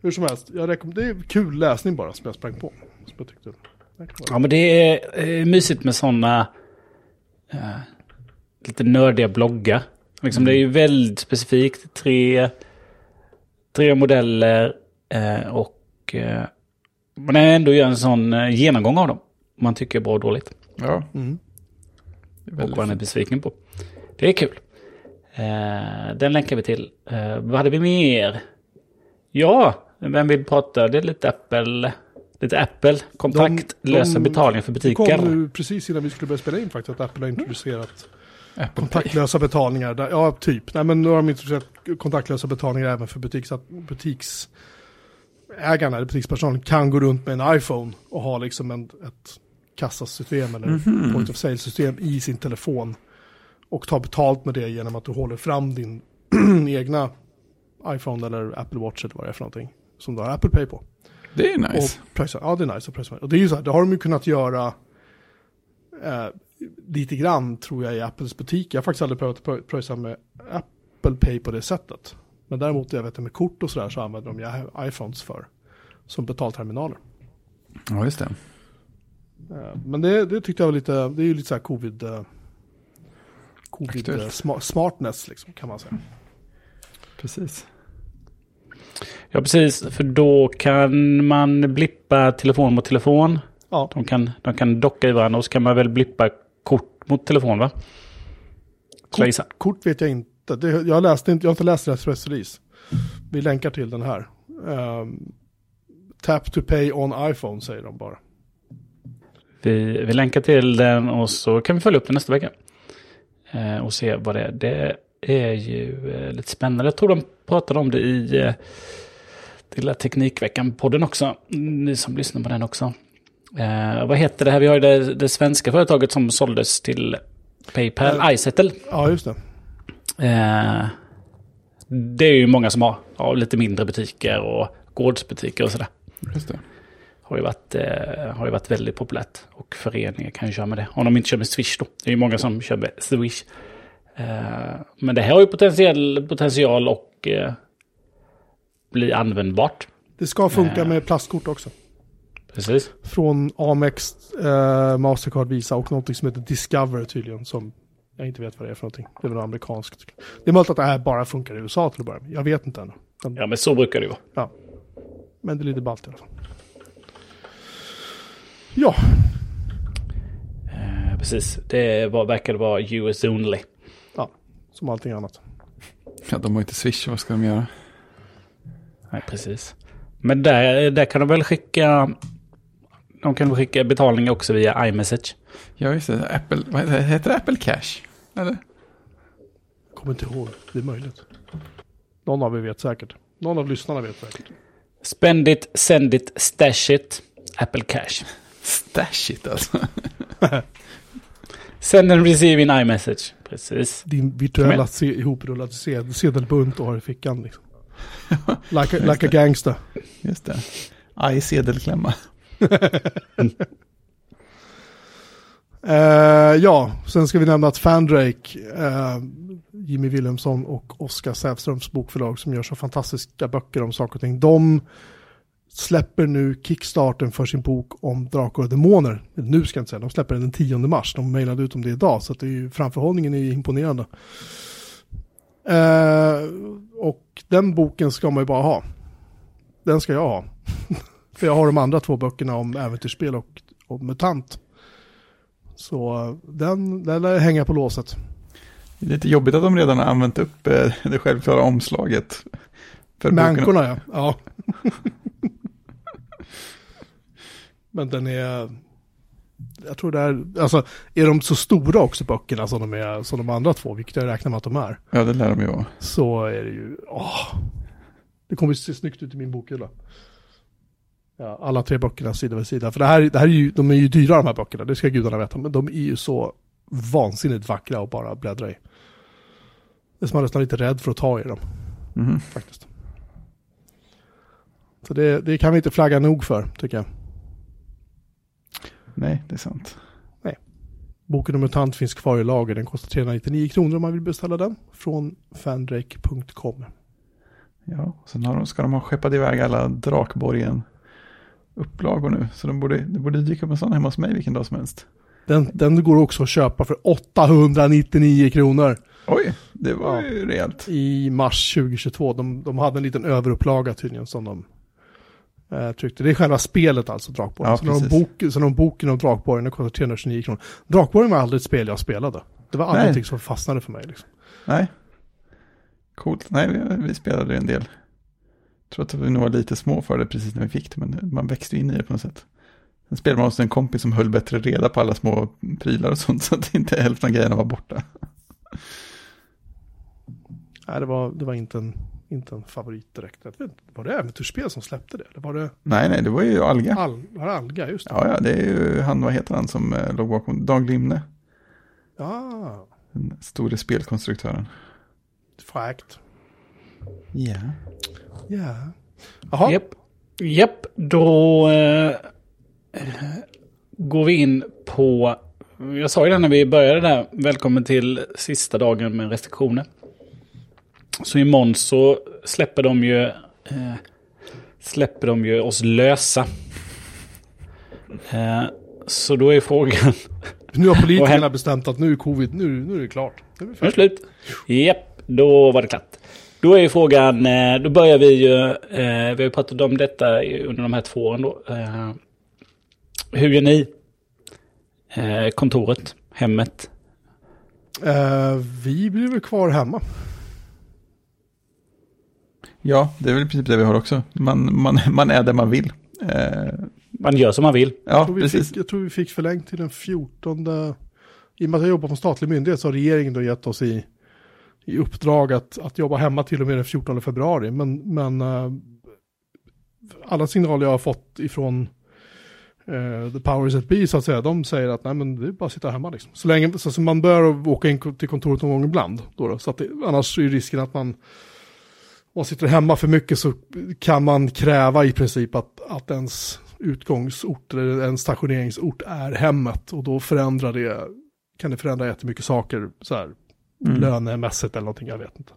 Hur som helst, jag det är kul läsning bara som jag sprang på. Som jag tyckte. Ja men det är eh, mysigt med sådana eh, lite nördiga bloggar. Liksom, mm. Det är ju väldigt specifikt. Tre, tre modeller eh, och eh, man ändå gör en sån eh, genomgång av dem. Man tycker bra och dåligt. Ja. Mm. Och vad man är besviken på. Det är kul. Eh, den länkar vi till. Eh, vad hade vi mer? Ja, vem vill prata? Det är lite Apple. Lite Apple, kontaktlösa betalningar för butiker. Det kom precis innan vi skulle börja spela in faktiskt att Apple har introducerat mm. kontaktlösa betalningar. Där, ja, typ. Nej, men nu har de introducerat kontaktlösa betalningar även för butiks, butiksägarna, eller butikspersonalen kan gå runt med en iPhone och ha liksom en, ett kassasystem eller mm -hmm. point of sale-system i sin telefon. Och ta betalt med det genom att du håller fram din egna iPhone eller Apple Watch eller vad det är för någonting. Som du har Apple Pay på. Det är nice. Och pröjsa, ja, det är nice. Och, pröjsa. och det är ju så här, det har de ju kunnat göra eh, lite grann tror jag i Apples butik. Jag har faktiskt aldrig prövat pröjsa med Apple Pay på det sättet. Men däremot, jag vet med kort och sådär så använder de iPhones för. Som betalterminaler. Ja, just det. Eh, men det, det tyckte jag var lite, det är ju lite så här covid, eh, covid uh, smartness liksom kan man säga. Precis. Ja, precis. För då kan man blippa telefon mot telefon. Ja. De kan, de kan docka i varandra och så kan man väl blippa kort mot telefon va? Kort, kort vet jag inte. Det, jag, läste inte. jag har inte läst deras pressrelease. Vi länkar till den här. Um, tap to pay on iPhone säger de bara. Vi, vi länkar till den och så kan vi följa upp den nästa vecka. Eh, och se vad det är. Det är ju eh, lite spännande. Jag tror de pratade om det i eh, till Teknikveckan-podden också. Ni som lyssnar på den också. Eh, vad heter det här? Vi har ju det, det svenska företaget som såldes till Paypal, äh, iSettle. Ja, just det. Eh, det är ju många som har, ja, lite mindre butiker och gårdsbutiker och sådär. Just det. Har ju, varit, eh, har ju varit väldigt populärt. Och föreningar kan ju köra med det. Om de inte kör med Swish då. Det är ju många som kör med Swish. Eh, men det här har ju potentiell, potential och eh, bli användbart. Det ska funka med plastkort också. Precis. Från Amex, eh, Mastercard, Visa och någonting som heter Discover tydligen. Som jag inte vet vad det är för någonting. Det är väl amerikanskt. Det är möjligt att det här bara funkar i USA till att börja med. Jag vet inte ännu. Ja, men så brukar det ju vara. Ja. Men det är lite ballt i alla fall. Ja, Eh, precis. Det var, verkade vara US only. ja, som allting annat. Ja, de har inte Swish, vad ska de göra? Nej, precis. Men där, där kan de väl skicka... De kan skicka betalning också via iMessage. Ja, just det. Apple, vad heter det? Heter det Apple Cash? Eller? Kommer inte ihåg, det är möjligt. Någon av er vet säkert. Någon av lyssnarna vet säkert. Spend it, send it, stash it, Apple Cash. Stash it alltså. Send and receive in iMessage. Precis. Din virtuella se, ihoprullade sed, sedelbunt och har i fickan liksom. Like a, like a gangster. Just det. Aj, sedelklämma uh, ja, sen ska vi nämna att Fandrake, uh, Jimmy Wilhelmsson och Oskar Sävströms bokförlag som gör så fantastiska böcker om saker och ting. De släpper nu kickstarten för sin bok om drakar och demoner. Nu ska jag inte säga, de släpper den den 10 mars. De mejlade ut om det idag, så att det är ju, framförhållningen är ju imponerande. Uh, och den boken ska man ju bara ha. Den ska jag ha. För jag har de andra två böckerna om äventyrsspel och, och MUTANT. Så eh, den, den lär hänga på låset. Det är lite jobbigt att de redan har använt upp eh, det självklara omslaget. För. Mänkorna ja. ja. Men den är... Jag tror det är... Alltså, är de så stora också böckerna som de är som de andra två, vilket jag räknar med att de är, Ja, det lär de ju vara. så är det ju... Åh, det kommer se snyggt ut i min bokhylla. Ja, alla tre böckerna sida vid sida. För det här, det här är ju, de är ju dyra de här böckerna, det ska gudarna veta. Men de är ju så vansinnigt vackra att bara bläddra i. Det är som man nästan lite rädd för att ta i dem Mhm. faktiskt. Så det, det kan vi inte flagga nog för, tycker jag. Nej, det är sant. Boken om MUTANT finns kvar i lager. Den kostar 399 kronor om man vill beställa den. Från fandrake.com. Ja, sen har de, ska de ha skeppat iväg alla Drakborgen upplagor nu. Så de borde, det borde dyka upp en sån hemma hos mig vilken dag som helst. Den, den går också att köpa för 899 kronor Oj, det var Ja. ju rejält. i mars 2022. De, de hade en liten överupplaga tydligen som de eh, tryckte. Det är själva spelet alltså, Drakborgen. Ja, så, när de bok, de boken om Drakborgen den kostar 329 kronor. Drakborgen var aldrig ett spel jag spelade. Det var aldrig någonting som fastnade för mig. Liksom. Nej. Coolt. Nej, vi, vi spelade en del. Tror att vi nog var lite små för det precis när vi fick det, men man växte in i det på något sätt. Sen spelade man hos en kompis som höll bättre reda på alla små prylar och sånt, så att inte hälften av grejerna var borta. Nej, det var, det var inte, en, inte en favorit direkt. Jag vet inte, Var det äventyrsspel som släppte det? Eller var det Nej, nej, det var ju Alga. Al, var det Alga? Just det. Ja, ja, det är ju han, vad heter han som eh, låg bakom, Dag Limne, Ja, den store spelkonstruktören. fräckt. Ja. Ja. Jaha, Japp. Japp, då eh, går vi in på... Jag sa ju det när vi började där. Välkommen till sista dagen med restriktioner. Så imorgon så släpper de ju... Eh, släpper de ju oss lösa. Eh, så då är frågan... nu har politikerna bestämt att nu är covid, nu, nu är det klart. Nu är det slut. Japp, då var det klart. Då är ju frågan, eh, då börjar vi ju, eh, vi har ju pratat om detta under de här två åren då. Eh, hur gör ni? Kontoret, hemmet. Vi blir väl kvar hemma. ja, det är väl i princip det vi har också. Man, man, man är där man vill. Man gör som man vill. ja, Jag tror, vi precis. fick, jag tror vi fick förlängt till den 14. I och med att jag jobbar på en statlig myndighet så har regeringen då gett oss i, i uppdrag att, att jobba hemma till och med den 14 februari. Men, men eh, alla signaler jag har fått ifrån eh, the powers that be så att säga, de säger att nej men det är bara att sitta hemma liksom. Så länge, så, så man bör åka in till kontoret någon gång ibland. Då då, så att det, annars är risken att man om man sitter hemma för mycket så kan man kräva i princip att, att ens utgångsort eller ens stationeringsort är hemmet och då förändrar det, kan det förändra jättemycket saker så här Mm. lönemässigt eller någonting, jag vet inte.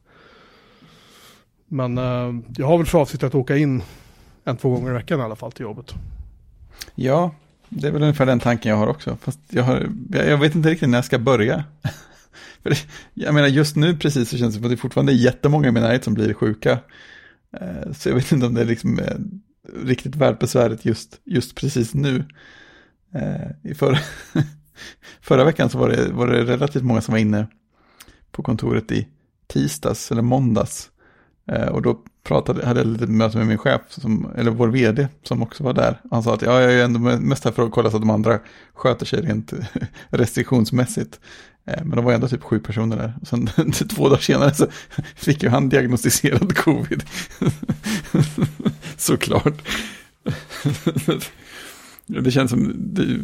Men eh, jag har väl för avsikt att åka in en, två gånger i veckan i alla fall till jobbet. Ja, det är väl ungefär den tanken jag har också. Fast jag, har, jag jag vet inte riktigt när jag ska börja. För det, jag menar just nu precis så känns det som att det fortfarande är jättemånga i min närhet som blir sjuka. Eh, så jag vet inte om det är liksom eh, riktigt värt besväret just, just precis nu. Eh, I förra, förra veckan så var det, var det relativt många som var inne på kontoret i tisdags eller måndags. Eh, och då pratade, hade jag ett möte med min chef, som, eller vår vd, som också var där. Han sa att ja, jag är ändå mest här för att kolla så att de andra sköter sig rent restriktionsmässigt. Eh, men de var ändå typ sju personer där. Och sen två dagar senare så fick ju han diagnostiserad covid. Såklart. Det känns som, det,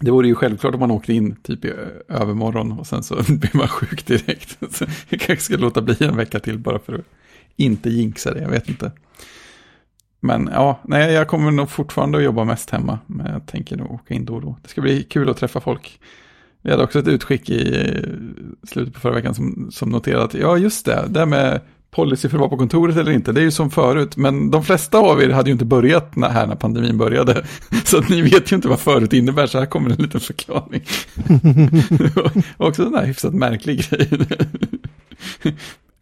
det vore ju självklart om man åkte in typ i övermorgon och sen så blir man sjuk direkt. Så jag kanske ska låta bli en vecka till bara för att inte jinxa det, jag vet inte. Men ja, nej, jag kommer nog fortfarande att jobba mest hemma. Men jag tänker nog åka in då och då. Det ska bli kul att träffa folk. Vi hade också ett utskick i eh, slutet på förra veckan som, som noterade att ja, just det, det med policy för att vara på kontoret eller inte, det är ju som förut. Men de flesta av er hade ju inte börjat när, här när pandemin började. Så att ni vet ju inte vad förut innebär, så här kommer en liten förklaring. och också en här hyfsat märklig grej.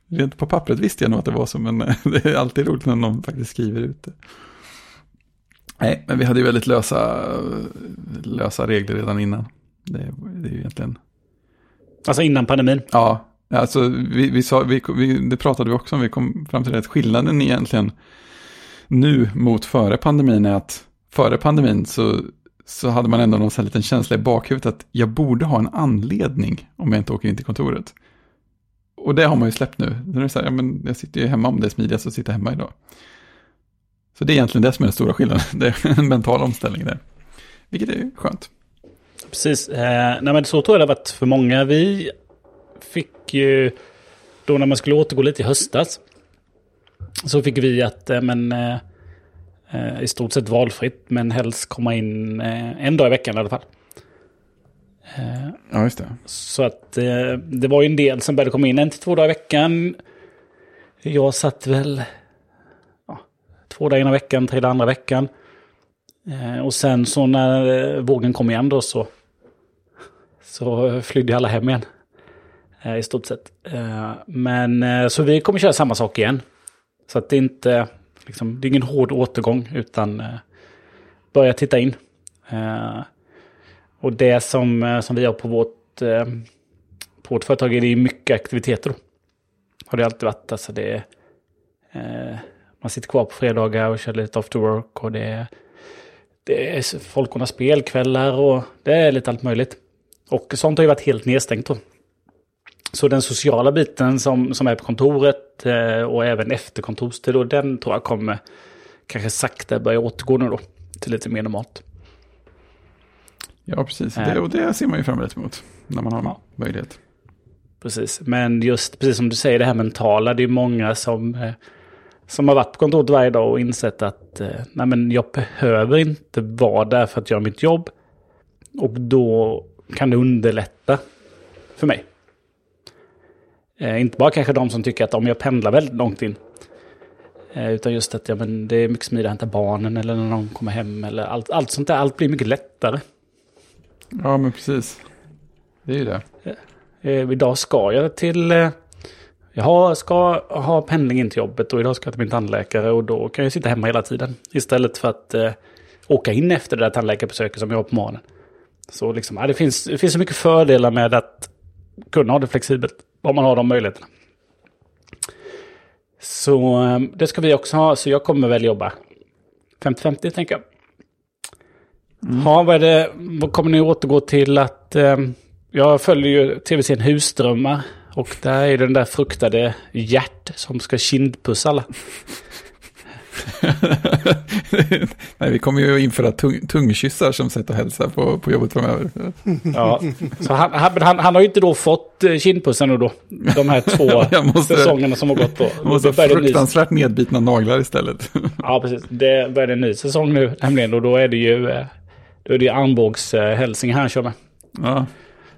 Rent på pappret visste jag nog att det var så, men det är alltid roligt när någon faktiskt skriver ut det. Nej, men vi hade ju väldigt lösa, lösa regler redan innan. Det, det är ju egentligen... Alltså innan pandemin? Ja, alltså vi, vi sa, vi, vi, det pratade vi också om, vi kom fram till det, att skillnaden egentligen nu mot före pandemin är att före pandemin så, så hade man ändå någon sån liten känsla i bakhuvudet att jag borde ha en anledning om jag inte åker in till kontoret. Och det har man ju släppt nu. Nu är det så här, ja, men jag sitter ju hemma om det är smidigast att sitta hemma idag. Så det är egentligen det som är den stora skillnaden. Det är en mental omställning där. Vilket är skönt. Precis. Eh, nej, men så tror jag det har varit för många. Vi fick ju, då när man skulle återgå lite i höstas, så fick vi att, eh, men eh, eh, i stort sett valfritt, men helst komma in eh, en dag i veckan i alla fall. Eh, ja, just det. Så att det var ju en del som började komma in en till två dagar i veckan. Jag satt väl ja, två dagar ena veckan, tre dagar andra veckan. Och sen så när vågen kom igen då så så flydde alla hem igen. Eh, I stort sett. Eh, men eh, så vi kommer köra samma sak igen. Så att det är inte, liksom, det är ingen hård återgång utan börja titta in. Och det som, som vi har på vårt, på vårt företag är det mycket aktiviteter. Då. Har det alltid varit. Alltså det, man sitter kvar på fredagar och kör lite after work. Och det, det är folk har spelkvällar och det är lite allt möjligt. Och sånt har ju varit helt nedstängt då. Så den sociala biten som, som är på kontoret eh, och även efter kontorstid, då, den tror jag kommer kanske sakta börja återgå nu då till lite mer normalt. Ja, precis. Det, och det ser man ju fram emot när man har ja. möjlighet. Precis, men just precis som du säger, det här mentala, det är många som, eh, som har varit på kontoret varje dag och insett att eh, nej, men jag behöver inte vara där för att göra mitt jobb. Och då kan det underlätta för mig. Eh, inte bara kanske de som tycker att om jag pendlar väldigt långt in. Eh, utan just att ja, men det är mycket smidigare att hämta barnen eller när de kommer hem. Eller allt, allt sånt där, allt blir mycket lättare. Ja, men precis. Det är ju det. Eh, idag ska jag till... Eh, jag ska ha pendling in till jobbet och idag ska jag till min tandläkare och då kan jag sitta hemma hela tiden. Istället för att eh, åka in efter det där tandläkarbesöket som jag har på morgonen. Så liksom, ja, det, finns, det finns så mycket fördelar med att kunna ha det flexibelt. Om man har de möjligheterna. Så ehm, det ska vi också ha. Så jag kommer väl jobba 50-50 tänker jag. Mm. Ja, vad det? Vad kommer ni återgå till att... Eh, jag följer ju tv-serien Husdrömmar. Och där är den där fruktade hjärt som ska kindpussa alla. Nej, vi kommer ju införa tung, tungkyssar som sätt att hälsa på, på jobbet framöver. ja, så han, han, han, har ju inte då fått eh, kindpussen nu då. De här två måste, säsongerna som har gått då. Måste ha fruktansvärt nedbitna naglar istället. ja, precis. Det börjar en ny säsong nu nämligen. Och då är det ju, eh, då är det ju armbågshälsning han kör med. Ja.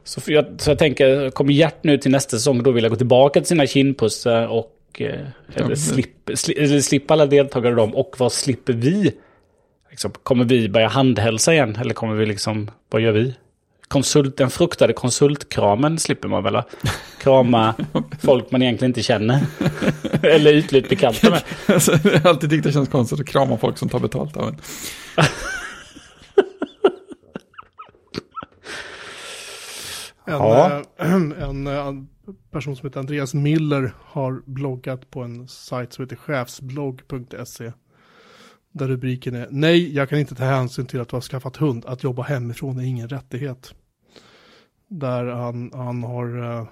Så jag, så jag tänker, kommer Gert nu till nästa säsong, då vill jag gå tillbaka till sina kindpussar och eh, eller slipp, sli, slippa alla deltagare dem. Och vad slipper vi? Liksom, kommer vi börja handhälsa igen? Eller kommer vi liksom, vad gör vi? konsult, den fruktade konsultkramen slipper man väl? Krama folk man egentligen inte känner. Eller ytligt bekanta med. Alltså, jag har alltid tyckt det känns konstigt att krama folk som tar betalt av en. En, Ja. eh, en, eh, en person som heter Andreas Miller har bloggat på en sajt som heter chefsblogg.se. Där rubriken är Nej, jag kan inte ta hänsyn till att du har skaffat hund. Att jobba hemifrån är ingen rättighet. Där han, han har eh,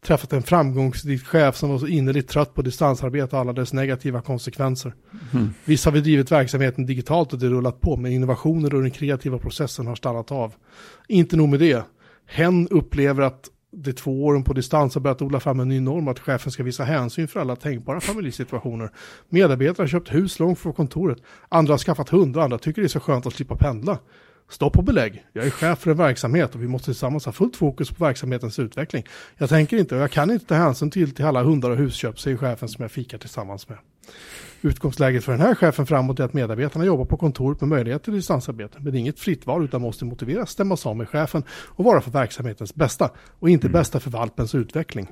träffat en framgångsrik chef som var så innerligt trött på distansarbete och alla dess negativa konsekvenser. Mm. Visst har vi drivit verksamheten digitalt och det rullat på, men innovationer och den kreativa processen har stannat av. Inte nog med det. Hen upplever att de två åren på distans har börjat odla fram en ny norm att chefen ska visa hänsyn för alla tänkbara familjesituationer. Medarbetare har köpt hus långt från kontoret, andra har skaffat hund och andra tycker det är så skönt att slippa pendla. Stopp och belägg. Jag är chef för en verksamhet och vi måste tillsammans ha fullt fokus på verksamhetens utveckling. Jag tänker inte och jag kan inte ta hänsyn till, till alla hundar och husköp, säger chefen som jag fikar tillsammans med. Utgångsläget för den här chefen framåt är att medarbetarna jobbar på kontoret med möjlighet till distansarbete. Men det är inget fritt val utan måste motiveras, stämmas av med chefen och vara för verksamhetens bästa och inte bästa för valpens utveckling.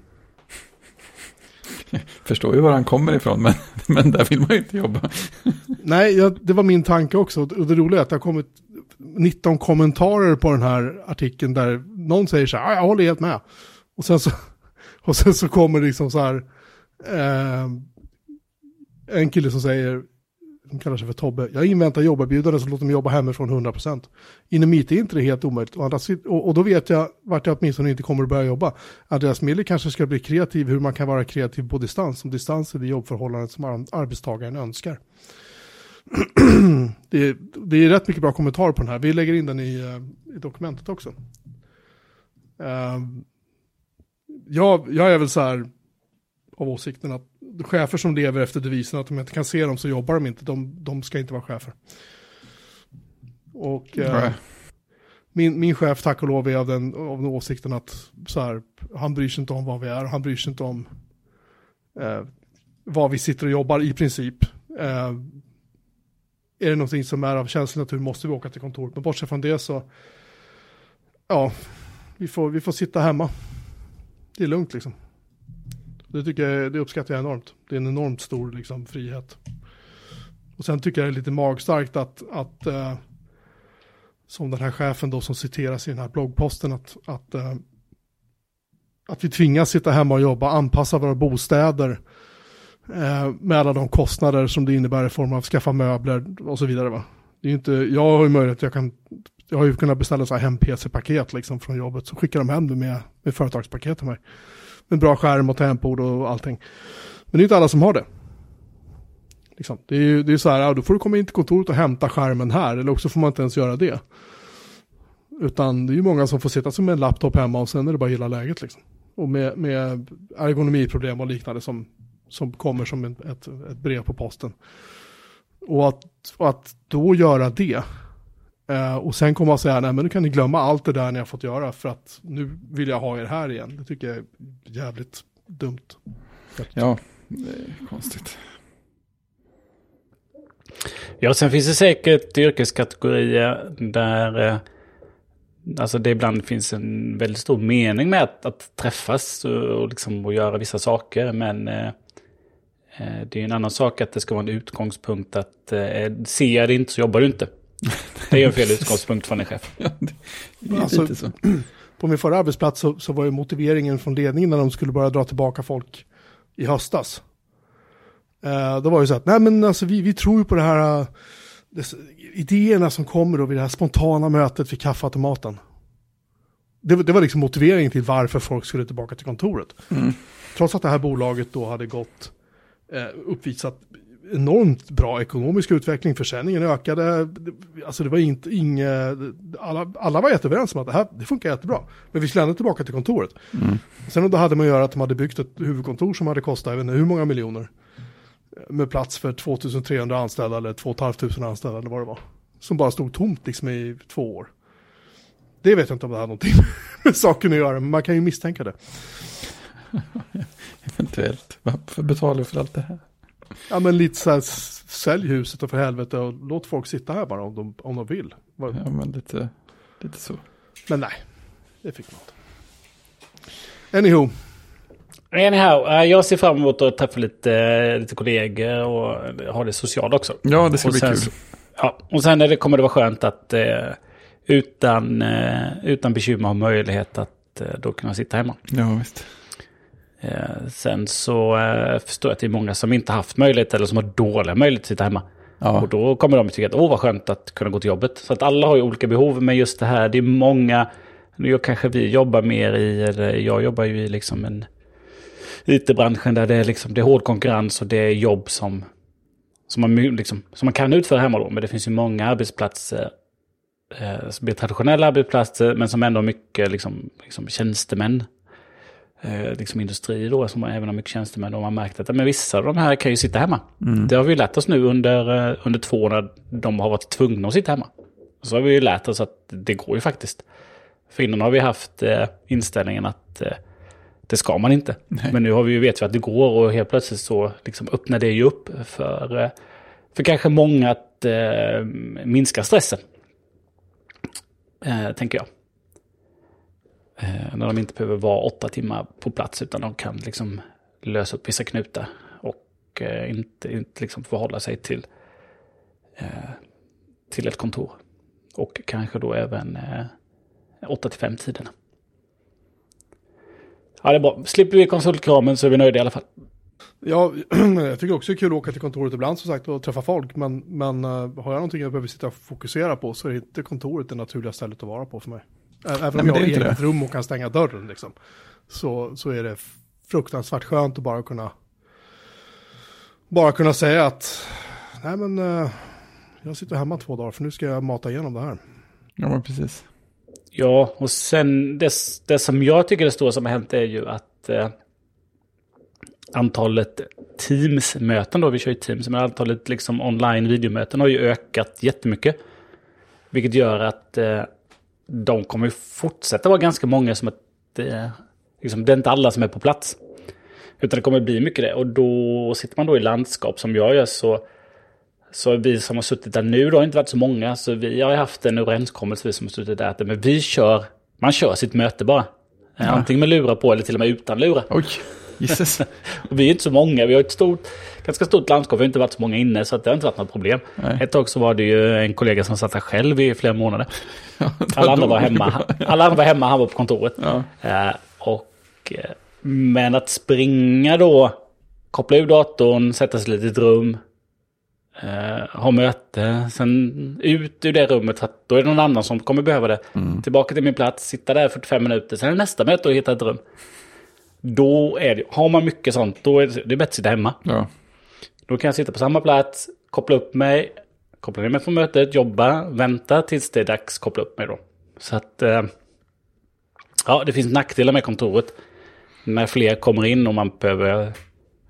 Förstår ju var han kommer ifrån, men, men där vill man ju inte jobba. Nej, jag, det var min tanke också. Och det roliga är att det har kommit 19 kommentarer på den här artikeln där någon säger så här, "Ja, jag håller helt med. Och sen så, och sen så kommer det liksom så här, eh, en kille som säger, som kallar sig för Tobbe, jag inväntar jobberbjudande så låter mig jobba hemifrån 100%. Inom IT är inte det helt omöjligt. Och, andra, och, och då vet jag vart jag åtminstone inte kommer att börja jobba. Andreas Miller kanske ska bli kreativ, hur man kan vara kreativ på distans. Om distans är det jobbförhållandet som arbetstagaren önskar. det, är, det är rätt mycket bra kommentarer på den här. Vi lägger in den i, eh, i dokumentet också. Ehm, uh, jag, jag är väl så här av åsikten att chefer som lever efter devisen att om jag inte kan se dem så jobbar de inte. De, de ska inte vara chefer. Och eh, min, min chef, tack och lov, är av den, av den åsikten att så här, han bryr sig inte om vad vi är. Han bryr sig inte om eh, vad vi sitter och jobbar i princip. Eh, är det någonting som är av känslig natur måste vi åka till kontoret. Men bortsett från det så, ja, vi får, vi får sitta hemma. Det är lugnt liksom. Det, tycker jag, det uppskattar jag enormt. Det är en enormt stor liksom, frihet. Och sen tycker jag det är lite magstarkt att, att eh, som den här chefen då som citeras i den här bloggposten, att, att, eh, att vi tvingas sitta hemma och jobba, anpassa våra bostäder eh, med alla de kostnader som det innebär i form av skaffa möbler och så vidare. Va? Det är inte, jag har ju möjlighet, jag kan jag har ju kunnat beställa så här hem-PC-paket liksom från jobbet, så skickar de hem det med, med företagspaket till mig. Med bra skärm och tangentbord och allting. Men det är inte alla som har det. Liksom. Det är ju det är så här, ja, då får du komma in till kontoret och hämta skärmen här, eller också får man inte ens göra det. Utan det är ju många som får sitta som en laptop hemma och sen är det bara hela läget liksom. Och med, med ergonomiproblem och liknande som, som kommer som ett, ett, ett brev på posten. Och att, och att då göra det, eh, och sen komma och säga, nej men nu kan ni glömma allt det där ni har fått göra för att nu vill jag ha er här igen. Det tycker jag är jävligt dumt. Ja, det är konstigt. Ja, sen finns det säkert yrkeskategorier där eh, alltså det ibland finns en väldigt stor mening med att, att träffas och, och, liksom, och göra vissa saker. Men eh, eh, det är en annan sak att det ska vara en utgångspunkt att eh, ser jag det inte så jobbar du inte. Det är en fel utgångspunkt från en chef. Ja, det, det är Alltså- lite så. På min förra arbetsplats så, så var ju motiveringen från ledningen när de skulle börja dra tillbaka folk i höstas. Eh, då var ju så att, nej men alltså vi, vi tror ju på det här, eh, det, idéerna som kommer då vid det här spontana mötet vid kaffeautomaten. Det, var- det var liksom motiveringen till varför folk skulle tillbaka till kontoret. Mm. Trots att det här bolaget då hade gått, eh, uppvisat enormt bra ekonomisk utveckling, försäljningen ökade, alltså det var inte inget, alla, alla var jätteöverens om att det här det funkar jättebra. Men vi skulle ändå tillbaka till kontoret. Mm. Sen då hade man att göra att de hade byggt ett huvudkontor som hade kostat, jag vet inte hur många miljoner. Med plats för 2300 anställda eller 2500 anställda eller vad det var. Som bara stod tomt liksom i två år. Det vet jag inte om det hade någonting med saken att göra, men man kan ju misstänka det. Eventuellt. Varför betalar för allt det här? Ja men lite så här, sälj huset och för helvete och låt folk sitta här bara om de, om de vill. Ja, men lite, lite så. Men nej, det fick man inte. Anywho, Anyhow, eh, jag ser fram emot att träffa lite, lite kollegor och ha det socialt också. Ja, det ska Och bli sen kul. Ja, och sen är det, kommer det vara skönt att eh, utan, eh, utan bekymmer ha möjlighet att eh, då kunna sitta hemma. Ja, visst. Eh, sen så eh, förstår jag att det är många som inte haft möjlighet eller som har dåliga möjligheter att sitta hemma. Ja, Och då kommer de tycka att åh vad skönt att kunna gå till jobbet. Så att alla har ju olika behov, men just det här, det är många, nu kanske vi jobbar mer i, eller jag jobbar ju i liksom en IT-branschen där det är, liksom, det är hård konkurrens och det är jobb som, som, man, liksom, som man kan utföra hemma då. Men det finns ju många arbetsplatser eh, som blir traditionella arbetsplatser, men som ändå har mycket liksom, liksom tjänstemän. Eh, liksom industri då, som även har mycket tjänstemän. Man har märkt att men vissa av de här kan ju sitta hemma. Det har vi ju lärt oss nu under, eh, under två år när de har varit tvungna att sitta hemma. Så har vi ju lärt oss att det går ju faktiskt. För innan har vi haft eh, inställningen att eh, det ska man inte. Men nu har vi ju vet vi att det går och helt plötsligt så liksom öppnar det ju upp för, eh, för kanske många att eh, minska stressen. Tänker jag. Eh, när de inte behöver vara åtta timmar på plats utan de kan liksom lösa upp vissa knutar. Och eh, inte, inte liksom förhålla sig till, eh, till ett kontor. Och kanske då även 8 till 5 tiderna. Ja, det är bra. Slipper vi konsultkramen så är vi nöjda i alla fall. Ja, jag tycker också det är kul att åka till kontoret ibland som sagt och träffa folk. Men, men har jag någonting jag behöver sitta och fokusera på så är inte kontoret det naturliga stället att vara på för mig. Även Nej, om jag har eget det. rum och kan stänga dörren liksom. Så, så är det fruktansvärt skönt att bara kunna bara kunna säga att nej men eh, jag sitter hemma två dagar för nu ska jag mata igenom det här. ja men precis. Ja, och sen det, det som jag tycker är stora som har hänt är ju att eh, antalet Teams-möten då, vi kör ju Teams, men antalet liksom online videomöten har ju ökat jättemycket. Vilket gör att eh, de kommer fortsätta vara ganska många som att eh, liksom, det är inte alla som är på plats. Utan det kommer bli mycket det. Och då sitter man då i landskap som jag gör så så vi som har suttit där nu, då har inte varit så många, så vi har haft en överenskommelse, vi som har suttit där, att men vi kör, man kör sitt möte bara. Eh, Antingen med lurar på eller till och med utan lurar. Oj. Och vi är inte så många, vi har ett stort, ganska stort landskap, vi har inte varit så många inne, så det har inte varit något problem. Nej. Ett tag så var det ju en kollega som satt där själv i flera månader. Ja, Alla andra var hemma, alla andra var hemma, han var på kontoret. Ja. Eh, och, eh, men att springa då, koppla ur datorn, sätta sig lite i ett rum, eh, ha möte, sen ut ur det rummet, för då är det någon annan som kommer behöva det. Tillbaka till min plats, sitta där 45 minuter, sen är nästa möte och hitta ett rum. Då är det, har man mycket sånt, då är det, det är bättre att sitta hemma. Ja, Då kan jag sitta på samma plats, koppla upp mig, koppla ner mig från mötet, jobba, vänta tills det är dags, koppla upp mig då. Så att, eh, ja, det finns nackdelar med kontoret. När fler kommer in och man behöver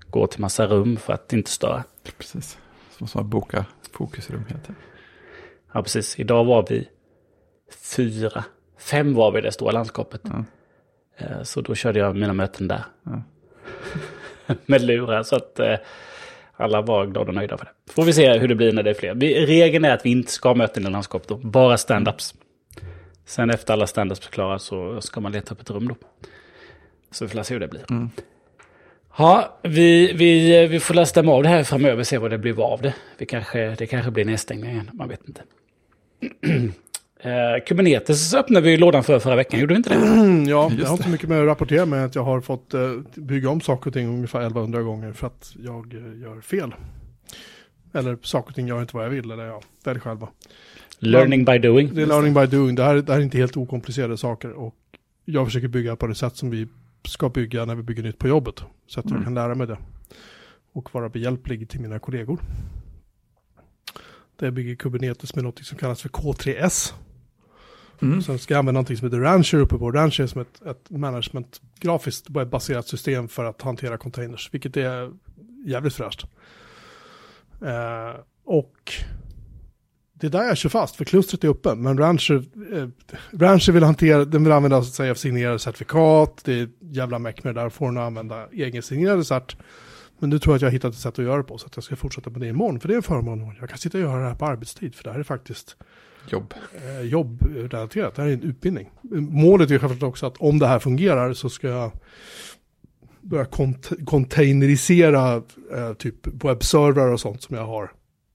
gå till massa rum för att inte störa. precis. Så måste man boka fokusrum heter. Ja, precis. Idag var vi fyra, fem var vi i det stora landskapet. Ja. Eh, Så då körde jag mina möten där. Ja. Med lurar, så att eh, alla var glada och nöjda för det. Får vi se hur det blir när det är fler. Vi, regeln är att vi inte ska ha möten i landskapet då, bara stand-ups. Sen efter alla stand-ups är klara så ska man leta upp ett rum då. Så vi får se hur det blir. Mm. Ja, vi, vi, vi får läsa av det här framöver och se vad det blir av det. Vi kanske, det kanske blir nedstängning igen, man vet inte. eh, Kubernetes öppnade vi ju lådan för förra veckan, gjorde vi inte det? Ja, Just jag har inte mycket med att rapportera med att jag har fått eh, bygga om saker och ting ungefär 1100 gånger för att jag eh, gör fel. Eller saker och ting gör inte vad jag vill, eller ja, välj själva. Learning by doing. Det är learning by doing, det här, det här är inte helt okomplicerade saker och jag försöker bygga på det sätt som vi ska bygga när vi bygger nytt på jobbet. Så att jag Mm. kan lära mig det. Och vara behjälplig till mina kollegor. Där jag bygger Kubernetes med något som kallas för K3S. Mm. Sen ska jag använda någonting som heter Rancher uppe på. Rancher är som ett, ett management, grafiskt baserat system för att hantera containers, vilket är jävligt fräscht. Eh, och det är där jag kör fast, för klustret är uppe, men Rancher, eh, Rancher vill hantera, den vill använda sig av signerade certifikat, det är jävla meck med det där, får den använda egensignerade cert. Men nu tror jag att jag har hittat ett sätt att göra det på, så att jag ska fortsätta med det imorgon, för det är en förmån. Jag kan sitta och göra det här på arbetstid, för det här är faktiskt jobb. eh, jobbrelaterat. Det här är en utbildning. Målet är självklart också att om det här fungerar så ska jag börja kont- containerisera eh, typ webbservrar och sånt som jag har.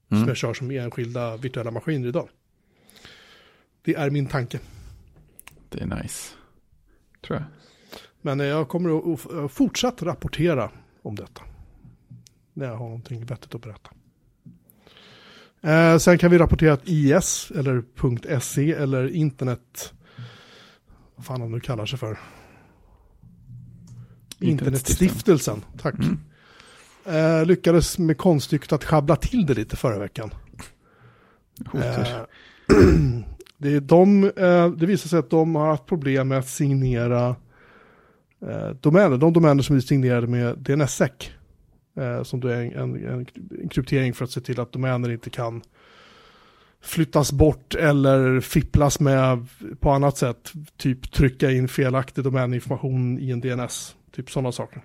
Som Mm. jag kör som enskilda virtuella maskiner idag. Det är min tanke. Det är nice. Tror jag. Men eh, jag kommer att att fortsatt rapportera om detta. När jag har någonting vettigt att berätta. Eh, sen kan vi rapportera att IS eller .se eller internet, vad fan han nu kallar sig för. Internetstiftelsen, tack. Mm. Eh, lyckades med konststycket att schabbla till det lite förra veckan. Eh, det, är de, eh, det visar sig att de har haft problem med att signera eh, domäner. De domäner som är signerade med DNSSEC. Eh, som då är en, en, en, kryptering för att se till att domäner inte kan flyttas bort eller fipplas med på annat sätt. Typ trycka in felaktig domäninformation i en DNS. Typ sådana saker.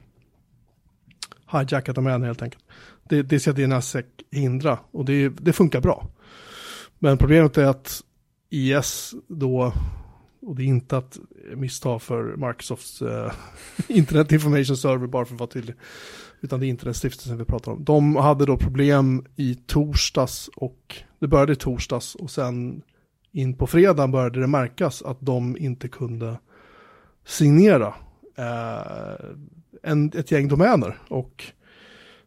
Hijacka domäner helt enkelt. Det, det ska DNSSEC hindra och det, det funkar bra. Men problemet är att IS då, och det är inte att missta för Microsofts eh, Internet Information Server bara för att vara tydlig, utan det är inte den stiftelsen vi pratar om. De hade då problem i torsdags och det började i torsdags och sen in på fredagen började det märkas att de inte kunde signera eh, en, ett gäng domäner. Och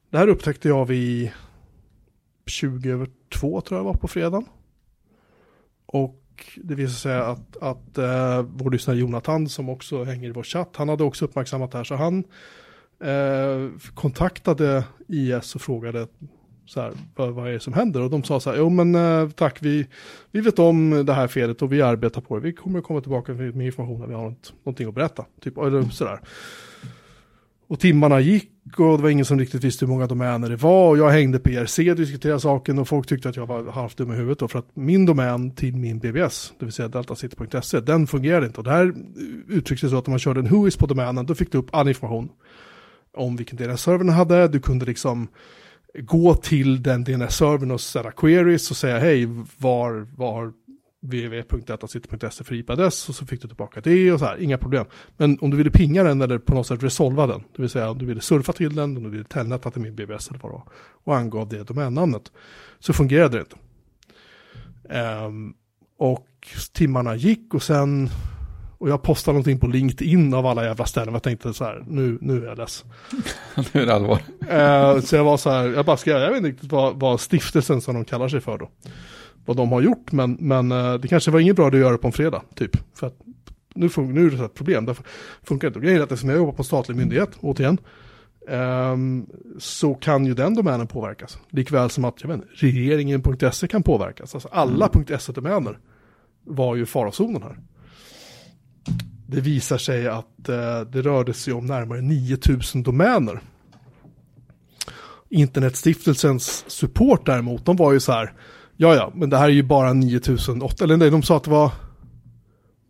det här upptäckte jag vid 20 över två tror jag var på fredagen. Och det visar sig att, att eh, vår lyssnare Jonathan som också hänger i vår chatt, han hade också uppmärksammat det här. Så han eh, kontaktade IS och frågade så här, vad, vad är det som händer? Och de sa så här, jo men eh, tack, vi, vi vet om det här felet och vi arbetar på det. Vi kommer att komma tillbaka med, information när vi har något, någonting att berätta. Typ, eller sådär. Och timmarna gick och det var ingen som riktigt visste hur många domäner det var. Och jag hängde på ERC och diskuterade saken och folk tyckte att jag var halvt dum i huvudet då. För att min domän till min BBS, det vill säga deltacity.se, den fungerade inte. Och det här uttrycktes så att om man körde en whois på domänen, då fick du upp all information om vilken DNS-server den hade. Du kunde liksom gå till den DNS-servern och ställa queries och säga hej, var, var www.datacity.se för IP-adress och så fick du tillbaka det och så här, inga problem. Men om du ville pinga den eller på något sätt resolva den, det vill säga om du ville surfa till den, om du ville telneta till min BBS eller vad det var, och angav det domännamnet, så fungerade det inte. Um, och timmarna gick och sen, och jag postade någonting på LinkedIn av alla jävla ställen, jag tänkte så här, nu, nu är jag less. nu är det allvar. Eh, så jag var så här, jag bara skrev, jag vet inte riktigt vad, vad stiftelsen som de kallar sig för då. Vad de har gjort, men, men eh, det kanske var inget bra att göra på en fredag, typ. För att nu, fun- nu är det ett problem, därför funkar det inte. Grejen är att eftersom jag jobbar på en statlig myndighet, återigen, ehm, så kan ju den domänen påverkas. Likväl som att, vet regeringen.se kan påverkas. Alltså alla .se-domäner var ju farozonen här. Det visar sig att eh, det rörde sig om närmare 9000 domäner. Internetstiftelsens support däremot, de var ju så här, ja ja, men det här är ju bara 9008, eller nej, de sa att det var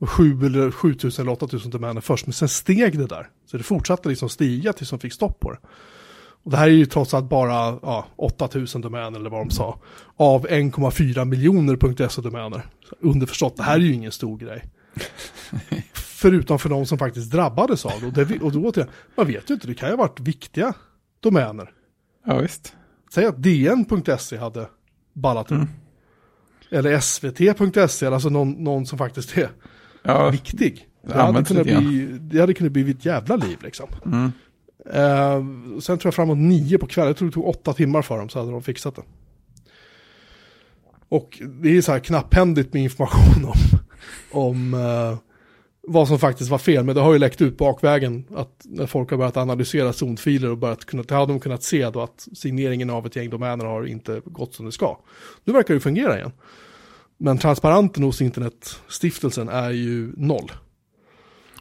7 eller 7000 eller 8000 domäner först, men sen steg det där. Så det fortsatte liksom stiga tills de fick stopp på det. Och det här är ju trots allt bara ja, 8000 domäner eller vad de sa, av 1,4 miljoner .se-domäner. Så Underförstått, det här är ju ingen stor grej. Förutom för de som faktiskt drabbades av det. Och, det, och då återigen, man vet ju inte, det kan ju ha varit viktiga domäner. Ja, visst. Säg att DN.se hade ballat ur. Eller svt.se, alltså någon, någon som faktiskt är Ja, viktig. Det hade, kunnat bli, det hade kunnat bli ett jävla liv liksom. mm. Eh, sen tror jag framåt nio på kvällen, jag tror det tog åtta timmar för dem så hade de fixat det. Och det är så här knapphändigt med information om, om eh, vad som faktiskt var fel. Men det har ju läckt ut bakvägen att när folk har börjat analysera zonfiler och börjat kunna, har de kunnat se då att signeringen av ett gäng domäner har inte gått som det ska. Nu verkar det fungera igen. Men transparensen hos internetstiftelsen är ju noll.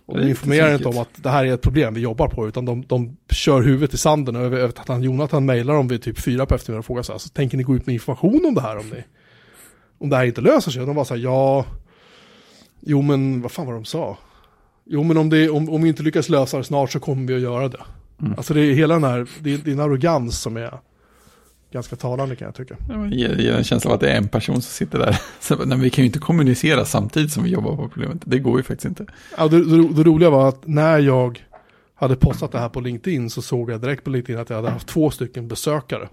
Och de informerar inte om att det här är ett problem vi jobbar på, utan de, de kör huvudet i sanden. Jag vet att han, Jonathan mejlar dem vid typ fyra på eftermiddagen och frågar så här, så tänker ni gå ut med information om det här om ni, om det här inte löser sig? Och de var så här, ja, jo men vad fan var de sa? Jo men om, det, om, om vi inte lyckas lösa det snart så kommer vi att göra det. Mm. Alltså det är hela den här, det är, det är en arrogans som är ganska talande kan jag tycka. Ja, men ger, en känsla av att det är en person som sitter där. Så, nej, vi kan ju inte kommunicera samtidigt som vi jobbar på problemet. Det går ju faktiskt inte. Ja, det, det, det roliga var att när jag hade postat det här på LinkedIn så såg jag direkt på LinkedIn att jag hade haft två stycken besökare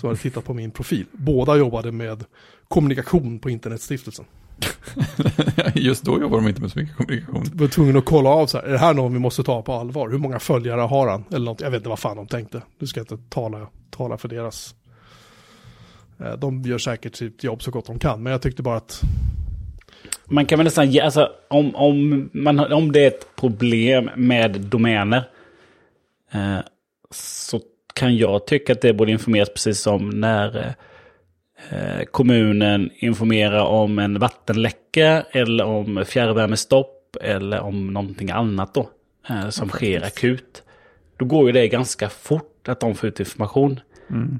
som hade tittat på min profil. Båda jobbade med kommunikation på Internetstiftelsen. Just då jobbar de inte med så mycket kommunikation. Jag var tvungen att kolla av så här, är det här någon vi måste ta på allvar? Hur många följare har han? Eller något, jag vet inte vad fan de tänkte. Nu ska inte tala, tala för deras. Eh, De gör säkert sitt jobb så gott de kan, men jag tyckte bara att Man kan väl nästan ge, alltså om, om, man, om det är ett problem med domäner. Eh, så kan jag tycka att det borde informeras precis som när eh, kommunen informerar om en vattenläcka eller om fjärrvärmestopp eller om någonting annat då. Eh, som sker akut. Då går ju det ganska fort att de får ut information.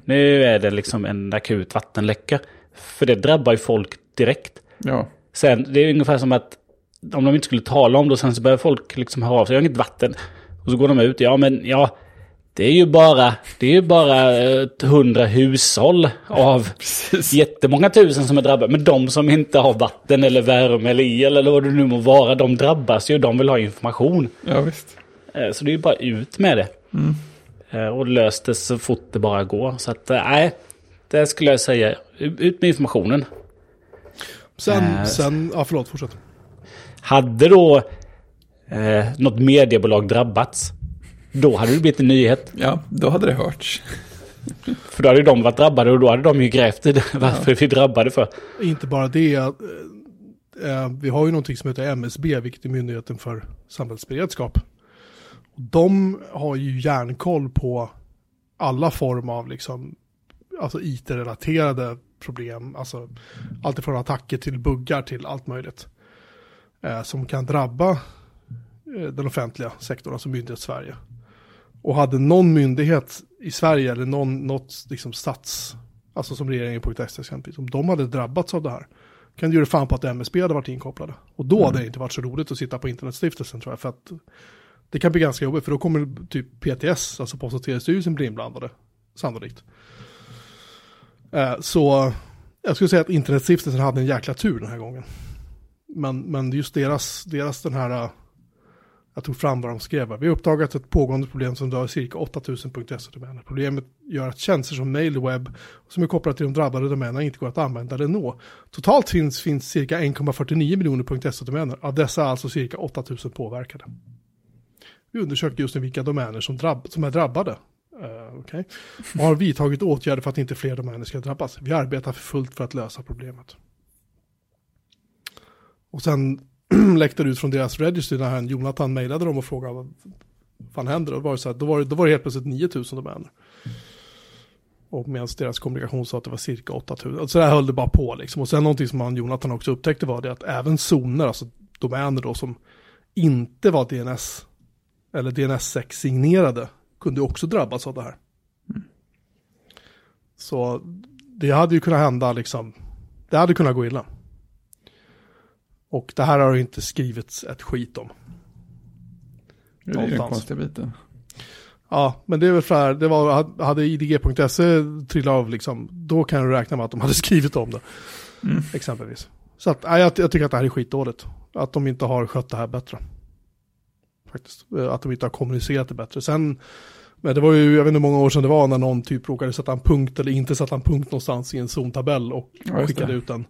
Nu är det liksom en akut vattenläcka. För det drabbar ju folk direkt. Ja, Sen, det är ungefär som att om de inte skulle tala om det och sen så börjar folk liksom höra av sig. Jag har inget vatten. Och så går de ut. Ja, men ja. Det är ju bara, det är ju bara eh, hundra hushåll av precis. jättemånga tusen som är drabbade. Men de som inte har vatten eller värme eller el eller vad det nu må vara. De drabbas ju. De vill ha information. Ja, visst. Eh, Så det är ju bara ut med det. Eh, Och lös det så fort det bara går. Så att eh, nej, det skulle jag säga. Ut med informationen. sen, Eh, sen, ja förlåt, fortsätt. Hade då eh, något mediebolag drabbats, då hade det blivit en nyhet. Ja, då hade det hörts. För då hade de varit drabbade och då hade de ju grävt i det, varför vi drabbade för. Inte bara det, eh, eh, vi har ju någonting som heter MSB, vilket är Myndigheten för samhällsberedskap. De har ju järnkoll på alla former av liksom, alltså IT-relaterade problem, alltså allt ifrån attacker till buggar till allt möjligt. Eh, som kan drabba eh, den offentliga sektorn, alltså myndighet Sverige. Och hade någon myndighet i Sverige eller någon, något liksom stats, alltså som regeringen.se exempelvis, om de hade drabbats av det här, kan du göra fan på att MSB hade varit inkopplade. Och då hade det inte varit så roligt att sitta på internetstiftelsen tror jag, för att det kan bli ganska jobbigt, för då kommer typ PTS, alltså Post och telestyrelsen, bli inblandade, sannolikt. Eh, så jag skulle säga att internetstiftelsen hade en jäkla tur den här gången. Men, men just deras, deras den här, jag tog fram vad de skrev. Vi har uppdagat ett pågående problem som rör cirka 8000 .se-domäner. Problemet gör att tjänster som mail och webb som är kopplade till de drabbade domänerna inte går att använda eller nå. Totalt finns, finns cirka 1,49 miljoner .se-domäner. Av dessa är alltså cirka 8000 påverkade. Vi undersökte just nu vilka domäner som, drabb, som är drabbade. Eh, uh, okay. Och har vidtagit åtgärder för att inte fler domäner ska drabbas. Vi arbetar för fullt för att lösa problemet. Och sen läckte ut från deras registry när han, Jonathan mejlade dem och frågade vad fan händer. Då var det, så här, då var det, då var det helt plötsligt 9000 domäner. Och medan deras kommunikation sa att det var cirka 8000. Så där höll det bara på liksom. Och sen någonting som han, Jonathan också upptäckte var det att även zoner, alltså domäner då som inte var DNS eller DNS6 signerade kunde också drabbas av det här. Så det hade ju kunnat hända liksom, det hade kunnat gå illa. Och det här har det inte skrivits ett skit om. Det är den konstiga biten. Ja, men det är väl för här, det var, hade idg.se trillat av liksom, då kan du räkna med att de hade skrivit om det. Mm. Exempelvis. Så att, nej, jag, jag tycker att det här är skitdåligt. Att de inte har skött det här bättre. Faktiskt. Eh, Att de inte har kommunicerat det bättre. Sen, men det var ju, jag vet inte hur många år sedan det var när någon typ råkade sätta en punkt eller inte sätta en punkt någonstans i en zontabell och Ja, skickade det. ut den.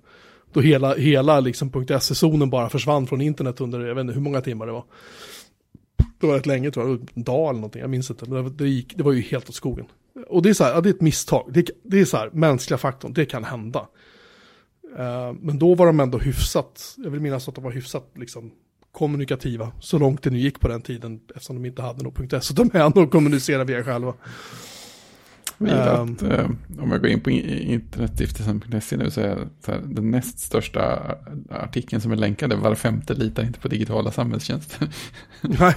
Då hela, hela liksom .se-zonen bara försvann från internet under, jag vet inte hur många timmar det var. Det var rätt länge tror jag, en dag eller någonting, jag minns inte. Men det, gick, det var ju helt åt skogen. Och det är så här, ja, det är ett misstag. Det, det är så här, mänskliga faktorn, det kan hända. Uh, men då var de ändå hyfsat, jag vill minnas att de var hyfsat liksom kommunikativa, så långt det nu gick på den tiden, eftersom de inte hade någon .se-domän att kommunicera via själva. Jag gillar Ehm. att eh, om jag går in på internetstiftelsen.se nu så är så här, den näst största artikeln som är länkad är var femte litar inte på digitala samhällstjänster. Nej.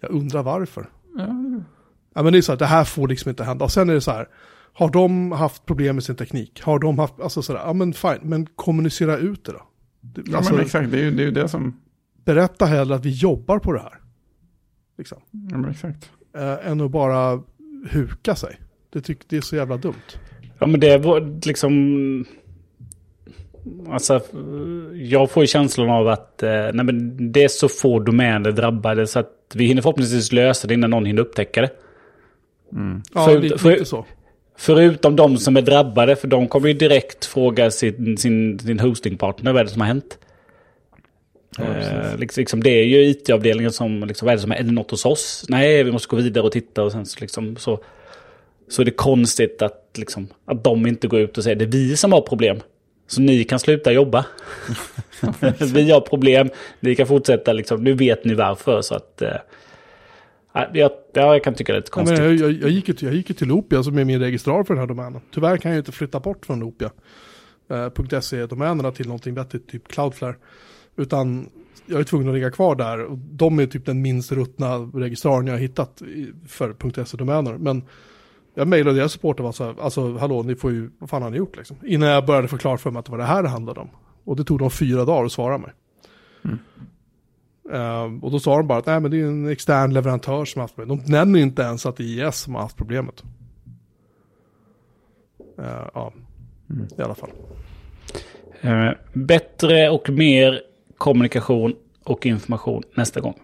jag undrar varför. ja, Ja men det är så här, det här får liksom inte hända. Och sen är det så här, har de haft problem med sin teknik? Har de haft, alltså sådär, ja men fine, men kommunicera ut det då. Ja Alltså, men exakt, det är ju det, är det som... berätta hellre att vi jobbar på det här. Liksom. Ja, men exakt. Eh, än att bara huka sig. Det, tyck, det är så jävla dumt. Ja men det var liksom... Alltså, jag får ju känslan av att eh, nej, men det är så få domäner drabbade så att vi hinner förhoppningsvis lösa det innan någon hinner upptäcka det. Ja, För- lite, för- lite så. Förutom de som är drabbade, för de kommer ju direkt fråga sin, sin, sin hostingpartner vad är det som har hänt. Eh, liksom, liksom, det är ju IT-avdelningen som, liksom, vad är det som är, är det något hos oss? Nej, vi måste gå vidare och titta och sen så, liksom, så, så är det konstigt att, liksom, att de inte går ut och säger det är vi som har problem. Så ni kan sluta jobba. vi har problem, ni kan fortsätta, liksom, nu vet ni varför. Så att, eh, ja, jag, ja, jag kan tycka det är lite Ja, konstigt. men jag, jag, jag, gick ju jag gick ju till Opia som är min registrar för den här domänen. Tyvärr kan jag ju inte flytta bort från Opia. Eh, .se-domänerna till någonting vettigt, typ Cloudflare. Utan jag är tvungen att ligga kvar där. Och de är typ den minst ruttna registraren jag har hittat för .se-domäner. Men jag mejlade deras support och var så här, alltså hallå, ni får ju, vad fan har ni gjort liksom? Innan jag började förklara för mig att det var det här det handlade om. Och det tog dem fyra dagar att svara mig. Eh, och då sa de bara att nej, men det är en extern leverantör som har haft problem. De nämner inte ens att det är IS som har haft problemet. Eh, ja, i alla fall. Eh, bättre och mer kommunikation och information nästa gång.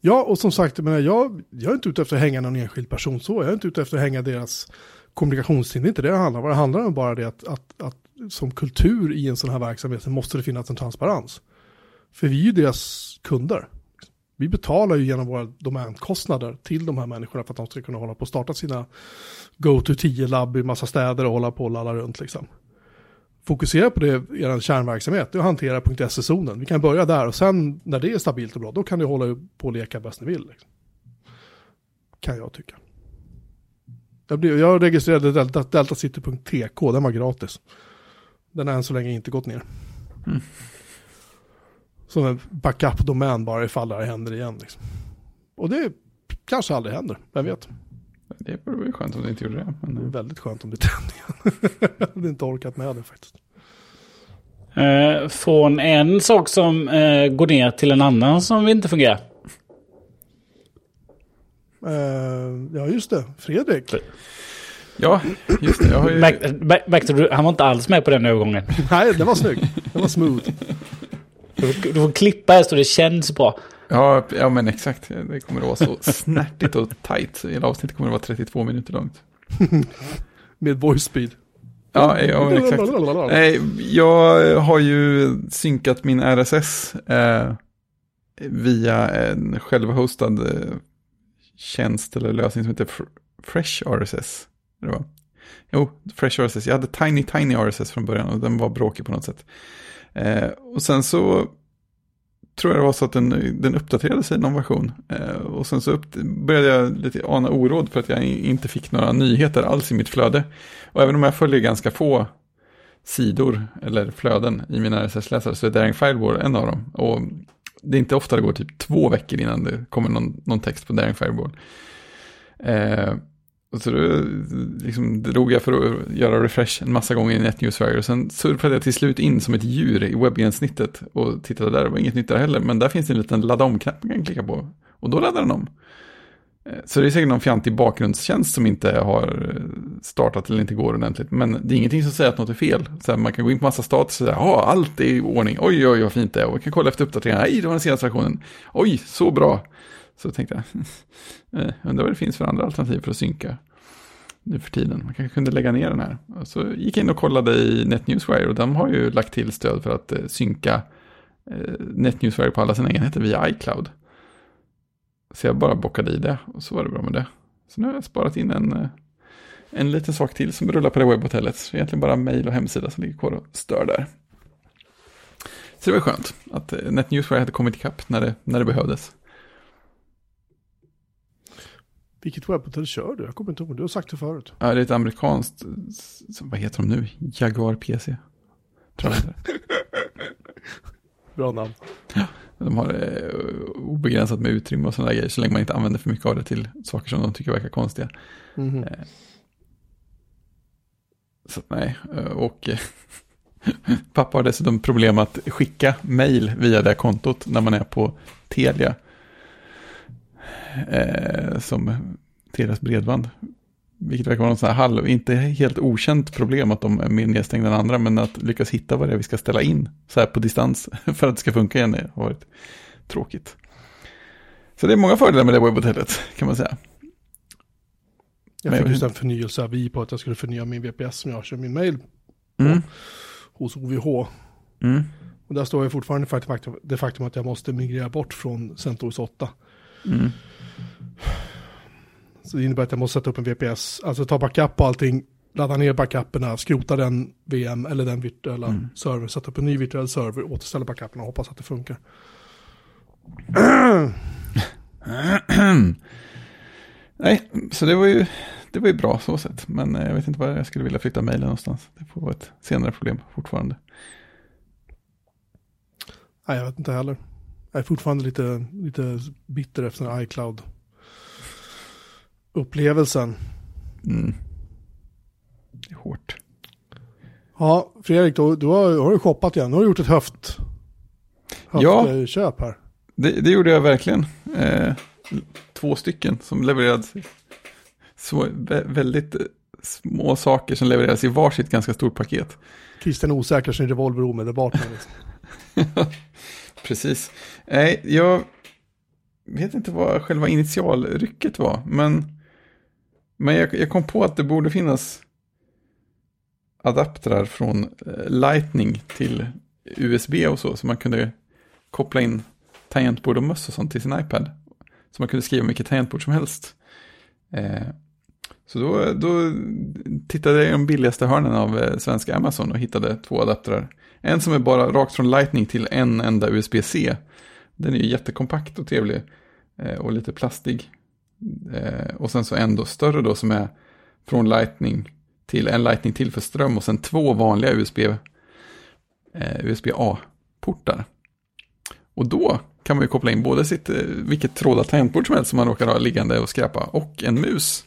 Ja, och som sagt, jag, menar, jag, jag är inte ute efter att hänga någon enskild person så. Jag är inte ute efter att hänga deras kommunikationstid. Det är inte det det handlar om. Det handlar om bara det att, att, att som kultur i en sån här verksamhet så måste det finnas en transparens. För vi är ju deras kunder. Vi betalar ju genom våra domänkostnader till de här människorna för att de ska kunna hålla på och starta sina go-to-10-labb i massa städer och hålla på och lalla runt liksom. Fokusera på det i er kärnverksamhet, det är att hantera .se-zonen. Vi kan börja där och sen när det är stabilt och bra, då kan du hålla på och leka bäst ni vill. Liksom. Kan jag tycka. Jag, blev, jag registrerade Delta, deltacity.tk, den var gratis. Den har än så länge inte gått ner. Som en backup-domän bara ifall det här händer igen. Liksom. Och det kanske aldrig händer, vem vet. Det vore ju skönt om det inte gjorde det. Men, Det är eh, väldigt skönt om det händer igen. jag hade inte orkat med det faktiskt. Eh, från en sak som eh, går ner till en annan som inte fungerar. Eh, ja, just det. Fredrik. ja, just det. Jag har ju... Märk- Märkte du? Han var inte alls med på den övergången. Nej, det var snygg. Det var smooth. Du får, du får klippa här så det känns bra. Ja, ja, men exakt. Det kommer att vara så snärtigt och tajt. Hela avsnittet kommer att vara 32 minuter långt. Med voice speed. Ja, ja men exakt. Nej, jag har ju synkat min RSS eh, via en självhostad eh, tjänst eller lösning som heter Fr- Fresh RSS. Det var. Jo, Fresh RSS. Jag hade Tiny Tiny RSS från början och den var bråkig på något sätt. Eh, och sen så tror jag det var så att den, den uppdaterade sig någon version. Eh, och sen så upp, började jag lite ana oråd för att jag inte fick några nyheter alls i mitt flöde. Och även om jag följer ganska få sidor eller flöden i mina RSS-läsare så är Daring Firewall en av dem. Och det är inte ofta det går typ två veckor innan det kommer någon, någon text på Daring Firewall. Eh, och så då, liksom, drog jag för att göra refresh en massa gånger i NetNewsWire. Och sen surfade jag till slut in som ett djur i webbgränssnittet och tittade där. Det var inget nytt där heller. Men där finns det en liten ladda om-knapp man kan klicka på. Och då laddar den om. Eh, så det är säkert någon fjantig bakgrundstjänst som inte har eh, startat eller inte går ordentligt. Men det är ingenting som säger att något är fel. Så här, man kan gå in på massa status och säga, ja, allt är i ordning. Oj, oj, vad fint det är. Och vi kan kolla efter uppdateringar. Nej, det var den senaste versionen. Oj, så bra. Så tänkte jag, eh, undrar vad det finns för andra alternativ för att synka nu för tiden. Man kanske kunde lägga ner den här. Och så gick jag in och kollade i NetNewsWire och de har ju lagt till stöd för att eh, synka eh, NetNewsWire på alla sina enheter via iCloud. Så jag bara bockade i det och så var det bra med det. Så nu har jag sparat in en, en liten sak till som rullar på det webbhotellet. Så egentligen bara mejl och hemsida som ligger kvar och stör där. Så det var skönt att NetNewsWire hade kommit ikapp när det, när det behövdes. Vilket webbhotell kör du? Jag kommer inte ihåg. Du har sagt det förut. Ja, det är ett amerikanskt, vad heter de nu? Jaguar PC. Tror jag. Bra namn. De har eh, obegränsat med utrymme och sådana grejer så länge man inte använder för mycket av det till saker som de tycker verkar konstiga. Mhm. Så nej, eh, och pappa har dessutom problem att skicka mail via det kontot när man är på Telia. Eh, som Telias bredband vilket verkar vara något sånt här halv, inte helt okänt problem att de är mer nedstängda än andra, men att lyckas hitta vad det är vi ska ställa in så här på distans för att det ska funka igen har varit tråkigt. Så det är många fördelar med det webbhotellet kan man säga. Jag fick just en förnyelseavi på att jag skulle förnya min VPS som jag kör min mail Mm. hos OVH. Mm. Och där står jag fortfarande för det faktum att jag måste migrera bort från CentOS 8. Mm. Så det innebär att jag måste sätta upp en VPS, alltså ta backup på allting, ladda ner backuperna, skrota den VM eller den virtuella Mm. server, sätta upp en ny virtuell server, återställa backuperna och hoppas att det funkar. Nej, så det var ju, det var ju bra så sett. Men eh, jag vet inte var jag skulle vilja flytta mejlen någonstans. Det får vara ett senare problem fortfarande. Nej, jag vet inte heller. Jag är fortfarande lite, lite bitter efter iCloud-upplevelsen. Mm. Det är hårt. Ja, Fredrik, då, du har, har du shoppat igen. Nu har du gjort ett höft, Ja. höftköp här. Det, det gjorde jag verkligen. Eh, två stycken som levererades. Så vä- väldigt eh, små saker som levererades i varsitt ganska stort paket. Christian osäkrar sin revolver omedelbart. Liksom. Precis. Nej, jag vet inte vad själva initialrycket var, men, men jag, jag kom på att det borde finnas adaptrar från eh, Lightning till USB och så, så man kunde koppla in tangentbord och möss och sånt till sin iPad. Så man kunde skriva mycket tangentbord som helst. Eh, så då, då tittade jag i de billigaste hörnen av eh, svenska Amazon och hittade två adaptrar. En som är bara rakt från Lightning till en enda USB-C. Den är ju jättekompakt och trevlig eh, och lite plastig. Eh, och sen så en då större då som är från Lightning till en Lightning till för ström och sen två vanliga USB, eh, USB-A-portar. Och då kan man ju koppla in både sitt, vilket trådat tangentbord som helst som man råkar ha liggande och skräpa och en mus.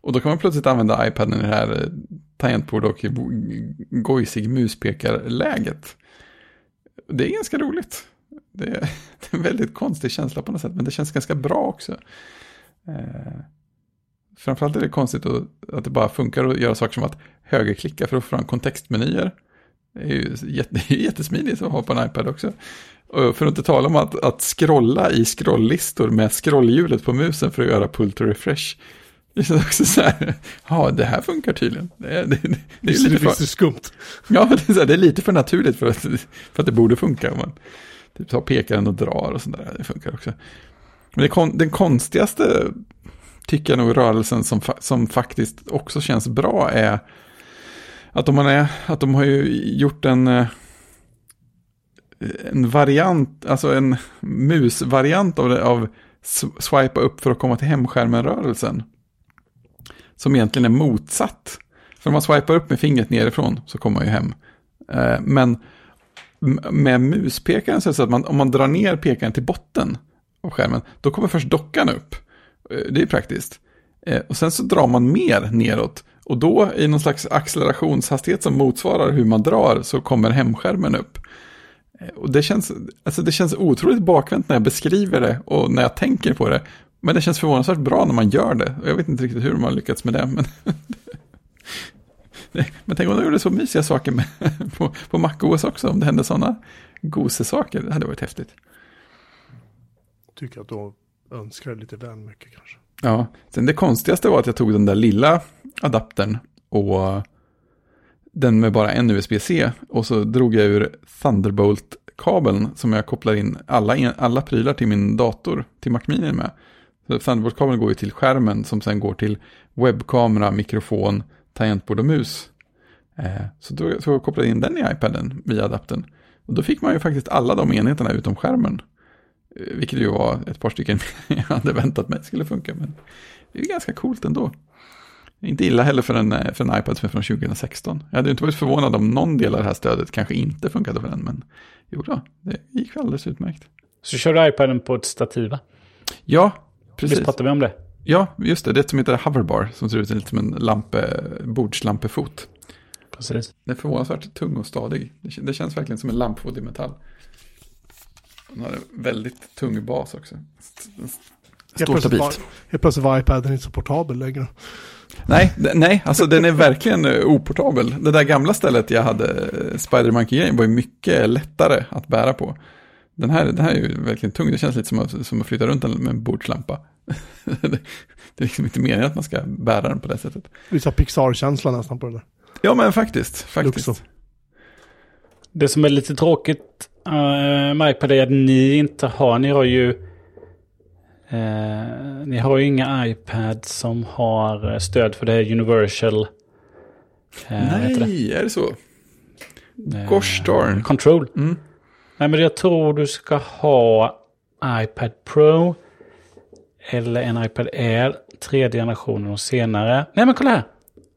Och då kan man plötsligt använda iPaden i det här eh, tangentbord och gojsig muspekarläget. Det är ganska roligt. Det är, det är en väldigt konstig känsla på något sätt, men det känns ganska bra också. Eh, framförallt är det konstigt att, att det bara funkar att göra saker som att högerklicka för att få fram kontextmenyer. Det är ju jätte, jättesmidigt att ha på en iPad också. Och för att inte tala om att, att scrolla i scrolllistor med scrollhjulet på musen för att göra pull to refresh. Det känns också så här, ja det här funkar tydligen. Det, är- det, det, det är lite för, det skumt. ja, det är, här, det är lite för naturligt för att, för att det borde funka. Om man typ tar pekaren och drar och sånt där, det funkar också. Men kon, den konstigaste, tycker jag nog, rörelsen som, som faktiskt också känns bra är att de, man är, att de har ju gjort en, eh, en variant, alltså en musvariant av, av swipa upp för att komma till hemskärmen-rörelsen. Som egentligen är motsatt. För om man swipar upp med fingret nerifrån så kommer man ju hem. Eh, men med muspekaren så är det så att man, om man drar ner pekaren till botten av skärmen, då kommer först dockan upp. Eh, det är praktiskt. Eh, och sen så drar man mer neråt. Och då i någon slags accelerationshastighet som motsvarar hur man drar så kommer hemskärmen upp. Och det känns, alltså det känns otroligt bakvänt när jag beskriver det och när jag tänker på det. Men det känns förvånansvärt bra när man gör det. Jag vet inte riktigt hur de har lyckats med det. Men, men tänk om de gjorde så mysiga saker med, på, på MacOS också. Om det hände sådana gosesaker. Det hade varit häftigt. Tycker att du önskar lite väl mycket kanske. Ja, sen det konstigaste var att jag tog den där lilla adaptern och den med bara en USB-C och så drog jag ur Thunderbolt-kabeln som jag kopplar in alla, alla prylar till min dator, till Mac Mini med. Thunderbolt-kabeln går ju till skärmen som sen går till webbkamera, mikrofon, tangentbord och mus. Eh, så då så kopplade jag in den i iPaden via adaptern. Och då fick man ju faktiskt alla de enheterna utom skärmen. Eh, Vilket ju var ett par stycken jag hade väntat mig skulle funka. Men det är ju ganska coolt ändå. Inte illa heller för en, eh, för en iPad som är från 2016. Jag hade ju inte varit förvånad om någon del av det här stödet kanske inte funkade för den. Men jo då, det gick alldeles utmärkt. Så kör du iPaden på ett stativ, va? Ja, Visst precis. pratade vi om det? Ja, just det. Det är ett som heter Hoverbar som ser ut lite som en lampe, bordslampefot. Precis. Den är förvånansvärt tung och stadig. Det, det känns verkligen som en lampfot i metall. Den har en väldigt tung bas också. Står stabilt. helt plötsligt var iPaden inte så portabel längre. Nej, nej, alltså den är verkligen eh, oportabel. Det där gamla stället jag hade, eh, Spider Monkey var ju mycket lättare att bära på. Den här, den här är ju verkligen tung, det känns lite som att, som att flytta runt den med en bordslampa. Det, det är liksom inte meningen att man ska bära den på det sättet. Lite Pixar-känsla nästan på det där. Ja, men faktiskt, faktiskt. Luxo. Det som är lite tråkigt uh, med iPad är att ni inte har, ni har ju eh, ni har ju inga iPads som har eh, stöd för det här Universal. eh, vad heter det? Nej, är det så? Eh, Gosh darn. Control. Mm. Nej men jag tror du ska ha iPad Pro. Eller en iPad Air. Tredje generationen och senare. Nej men kolla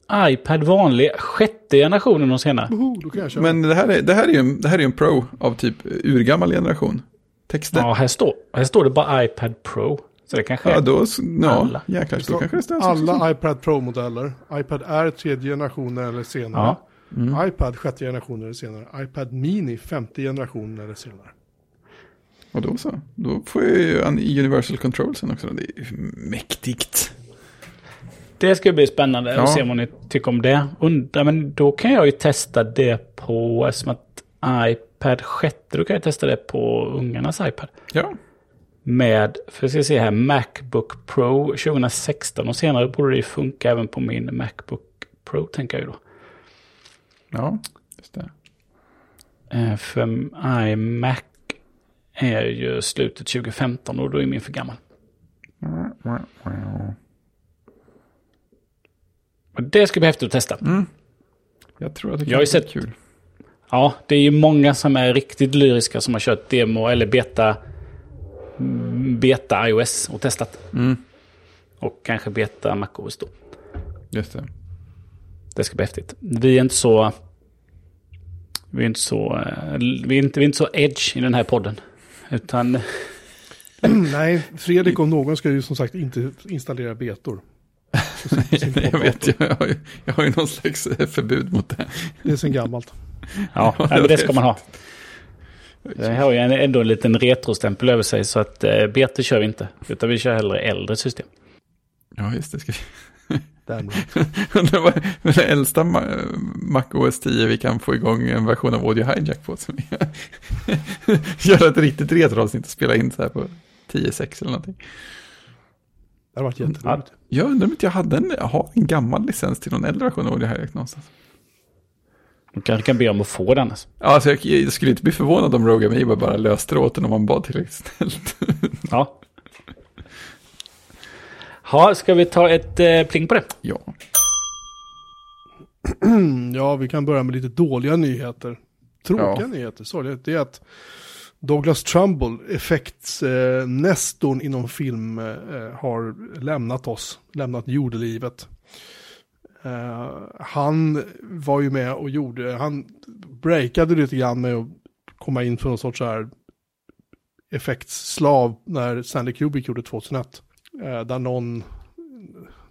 här. iPad vanlig. Sjätte generationen och senare. Woho, då kan jag köra. Men det här är, det här är ju en, det här är ju en Pro av typ urgammal generation. Texter. Ja, här står, här står det bara iPad Pro. Så det kanske Ja, är... då, ja, Alla. jäklar, då kanske det stämmer. Alla iPad Pro-modeller, iPad Air tredje generationen eller senare. Ja. Mm. iPad sjätte generationen eller senare. iPad Mini femte generationen eller senare. Och då så. Då får jag ju Universal Control sen också. Det är mäktigt. Det ska bli spännande Ja. att se vad ni tycker om det. Undrar, men då kan jag ju testa det på, som att iPad sjätte, då kan jag testa det på ungarnas iPad. Ja, Med, för jag ska se här, Macbook Pro 2016 och senare borde det ju funka även på min Macbook Pro tänker jag ju då. ja, just det. Eh, För iMac är ju slutet 2015 och då är min för gammal. Och det ska bli häftigt att testa. Jag tror att det Jag kan bli sett- kul. Ja, det är ju många som är riktigt lyriska som har kört demo eller beta, mm, beta iOS och testat. Mm, Och kanske beta MacOS då. just det. Det ska bli häftigt. Vi är inte så... Vi är inte så... eh, Vi är inte, vi är inte så edge i den här podden. Utan... Nej, Fredrik om någon ska ju som sagt inte installera betor. jag vet, jag har, ju, jag har ju någon slags eh, förbud mot det. Det är sen gammalt. Ja, men det ska man ha. Det har ju ändå en liten retrostämpel över sig så att eh, bete kör vi inte. Utan vi kör hellre äldre system. Ja, just det. Ska Därmed. det var det äldsta Ma- Mac OS 10 vi kan få igång en version av Audio Hijack på. Som vi gör ett riktigt retroavsnitt och spela in så här på 10.6 eller någonting. Det har varit jätteroligt. Jag undrar om inte jag hade en, jag har en gammal licens till någon äldre version av Audio Hijack någonstans. Man kanske kan be om att få den. Alltså. Ja, alltså jag, jag skulle inte bli förvånad om Rogue Amoeba bara löste det åt en om man bad tillräckligt snällt. Ja. Ja, ska vi ta ett eh, pling på det? ja. Ja, vi kan börja med lite dåliga nyheter. Tråkiga Ja. nyheter, sorry. Det är att Douglas Trumbull, effektsnestorn inom film, eh, har lämnat oss, lämnat jordelivet. Eh, han var ju med och gjorde, han breakade lite grann med att komma in för någon sorts så här effektsslav när Stanley Kubrick gjorde 2001. Eh, där någon,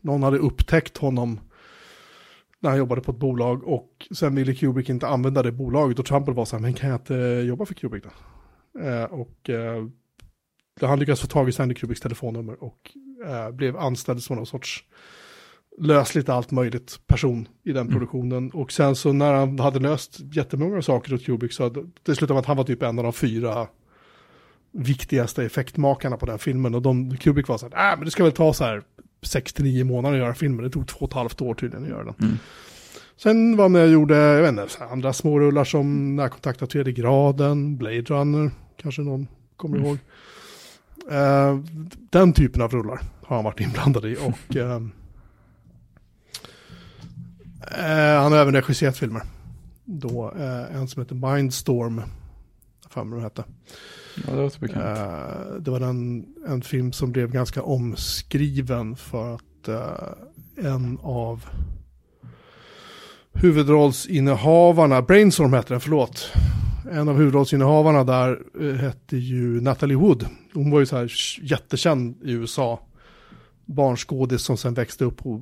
någon hade upptäckt honom när han jobbade på ett bolag och sen ville Kubrick inte använda det bolaget och Trump var så här, men kan jag inte jobba för Kubrick då? Eh, och eh, han lyckades få tag i Stanley Kubricks telefonnummer och eh, blev anställd som någon sorts lösligt allt möjligt person i den produktionen. Och sen så när han hade löst jättemånga saker åt Kubrick så det slutade med att han var typ en av de fyra viktigaste effektmakarna på den filmen. Och de, Kubrick var så här, äh, men det ska väl ta så här 6-9 månader att göra filmen. Det tog två och ett halvt år tydligen att göra den. Mm. Sen var med och gjorde, jag vet inte, andra smårullar som Närkontakt av tredje graden, Blade Runner, kanske någon kommer ihåg. Eh, den typen av rullar har han varit inblandad i och ehm, eh, han har även regisserat filmer. Då eh, en som heter Mindstorm, vad den hette ja, det låter bekant. Eh, det var en, en film som blev ganska omskriven för att eh, en av huvudrollsinnehavarna, Brainstorm hette den, förlåt. En av huvudrollsinnehavarna där eh, hette ju Natalie Wood. Hon var ju så här jättekänd i USA. Barnskådis som sen växte upp och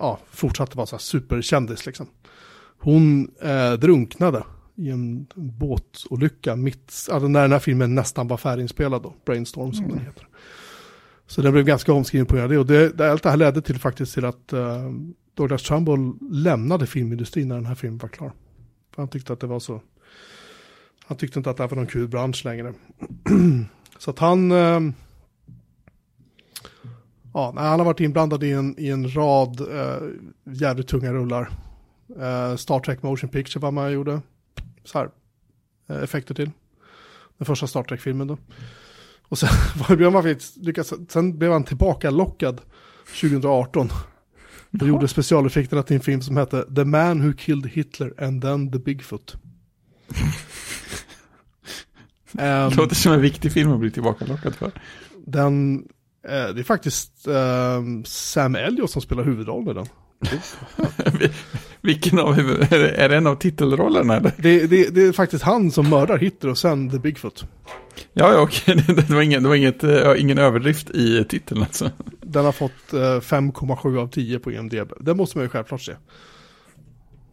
ja, fortsatte vara så här superkändis liksom. Hon eh, drunknade i en båtolycka mitt, alltså när den här filmen nästan var färdiginspelad då, Brainstorm som den heter. Så den blev ganska omskriven på grund av det. Och det, det, allt det här ledde till faktiskt till att uh, Douglas Trumbull lämnade filmindustrin när den här filmen var klar. För han tyckte att det var så... Han tyckte inte att det här var någon kul bransch längre. så att han... Uh, ja, han har varit inblandad i en, i en rad uh, jävligt tunga rullar. Uh, Star Trek Motion Picture var man gjorde. Så här, uh, effekter till. Den första Star Trek-filmen då. Och sen, sen blev han tillbaka lockad 2018. Och gjorde specialeffekterna till en film som hette The Man Who Killed Hitler and Then The Bigfoot. um, Låter som en viktig film att bli tillbaka lockad för. Den, eh, det är faktiskt eh, Sam Elliot som spelar huvudrollen i den. Vilken av huvud, är det en av titelrollerna eller? Det, det, det, är faktiskt han som mördar Hitler och sen The Bigfoot. Ja, ja okej, det, var, ingen, det var inget, uh, ingen överdrift i titeln alltså. Den har fått uh, eh, 5,7 av 10 på IMDB. Det måste man ju självklart se.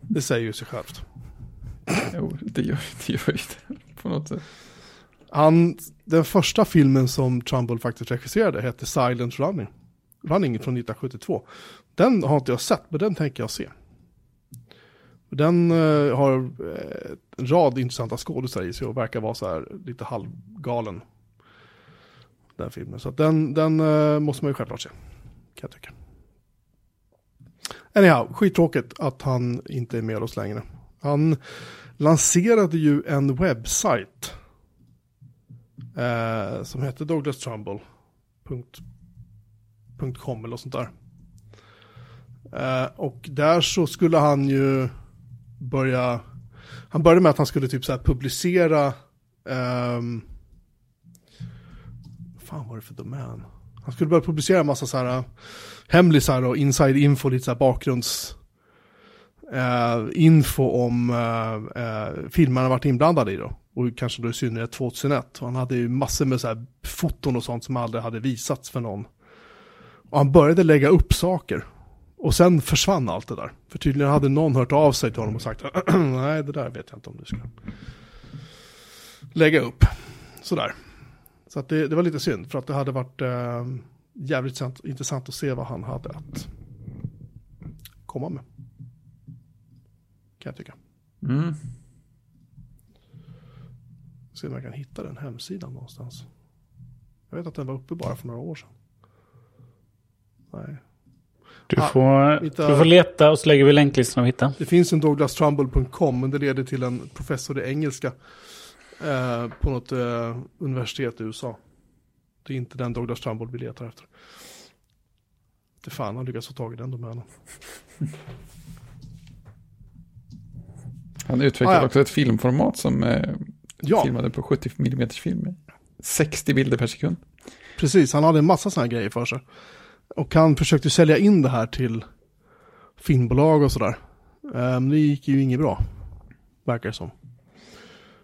Det säger ju sig självt. Jo, det gör, det gör ju det på något sätt. Han, den första filmen som Trumbull faktiskt regisserade hette Silent Running. Running från 1972. Den har inte jag sett, men den tänker jag se. Den uh, har eh, en rad intressanta skådespelare i sig och verkar vara så här lite halvgalen. Den filmen. Så den, den uh, måste man ju självklart se. Kan jag tycka. Anyhow, skittråkigt att han inte är med oss längre. Han lanserade ju en webbsajt. som hette Douglas Trumbull. .com eller sånt där. och där så skulle han ju börja, han började med att han skulle typ så här publicera, um, fan var det för domän? Han skulle börja publicera en massa så här hemlisar och inside info, lite så här bakgrunds uh, info om uh, uh, filmerna han varit inblandad i då. Och kanske då i synnerhet 2001. Och han hade ju massor med så här foton och sånt som aldrig hade visats för någon. Och han började lägga upp saker. Och sen försvann allt det där. För tydligen hade någon hört av sig till honom och sagt nej det där vet jag inte om du ska lägga upp. Sådär. Så att det, det var lite synd för att det hade varit eh, jävligt intressant att se vad han hade att komma med. Kan jag tycka. Mm. Se om jag kan hitta den hemsidan någonstans. Jag vet att den var uppe bara för några år sedan. Nej, du får, hitta, du får leta och så lägger vi länklistan och hitta. Det finns en douglastrumble.com men det leder till en professor i engelska eh, på något eh, universitet i USA. Det är inte den Douglas Trumbull vi letar efter. Det fan han lyckats få tag i den domänen. Han utvecklade ah, ja. också ett filmformat som eh, ja. filmade på 70 mm film. 60 bilder per sekund. Precis, han hade en massa sådana grejer för sig. Och han försökte sälja in det här till filmbolag och sådär. Men um, det gick ju inget bra, verkar det som.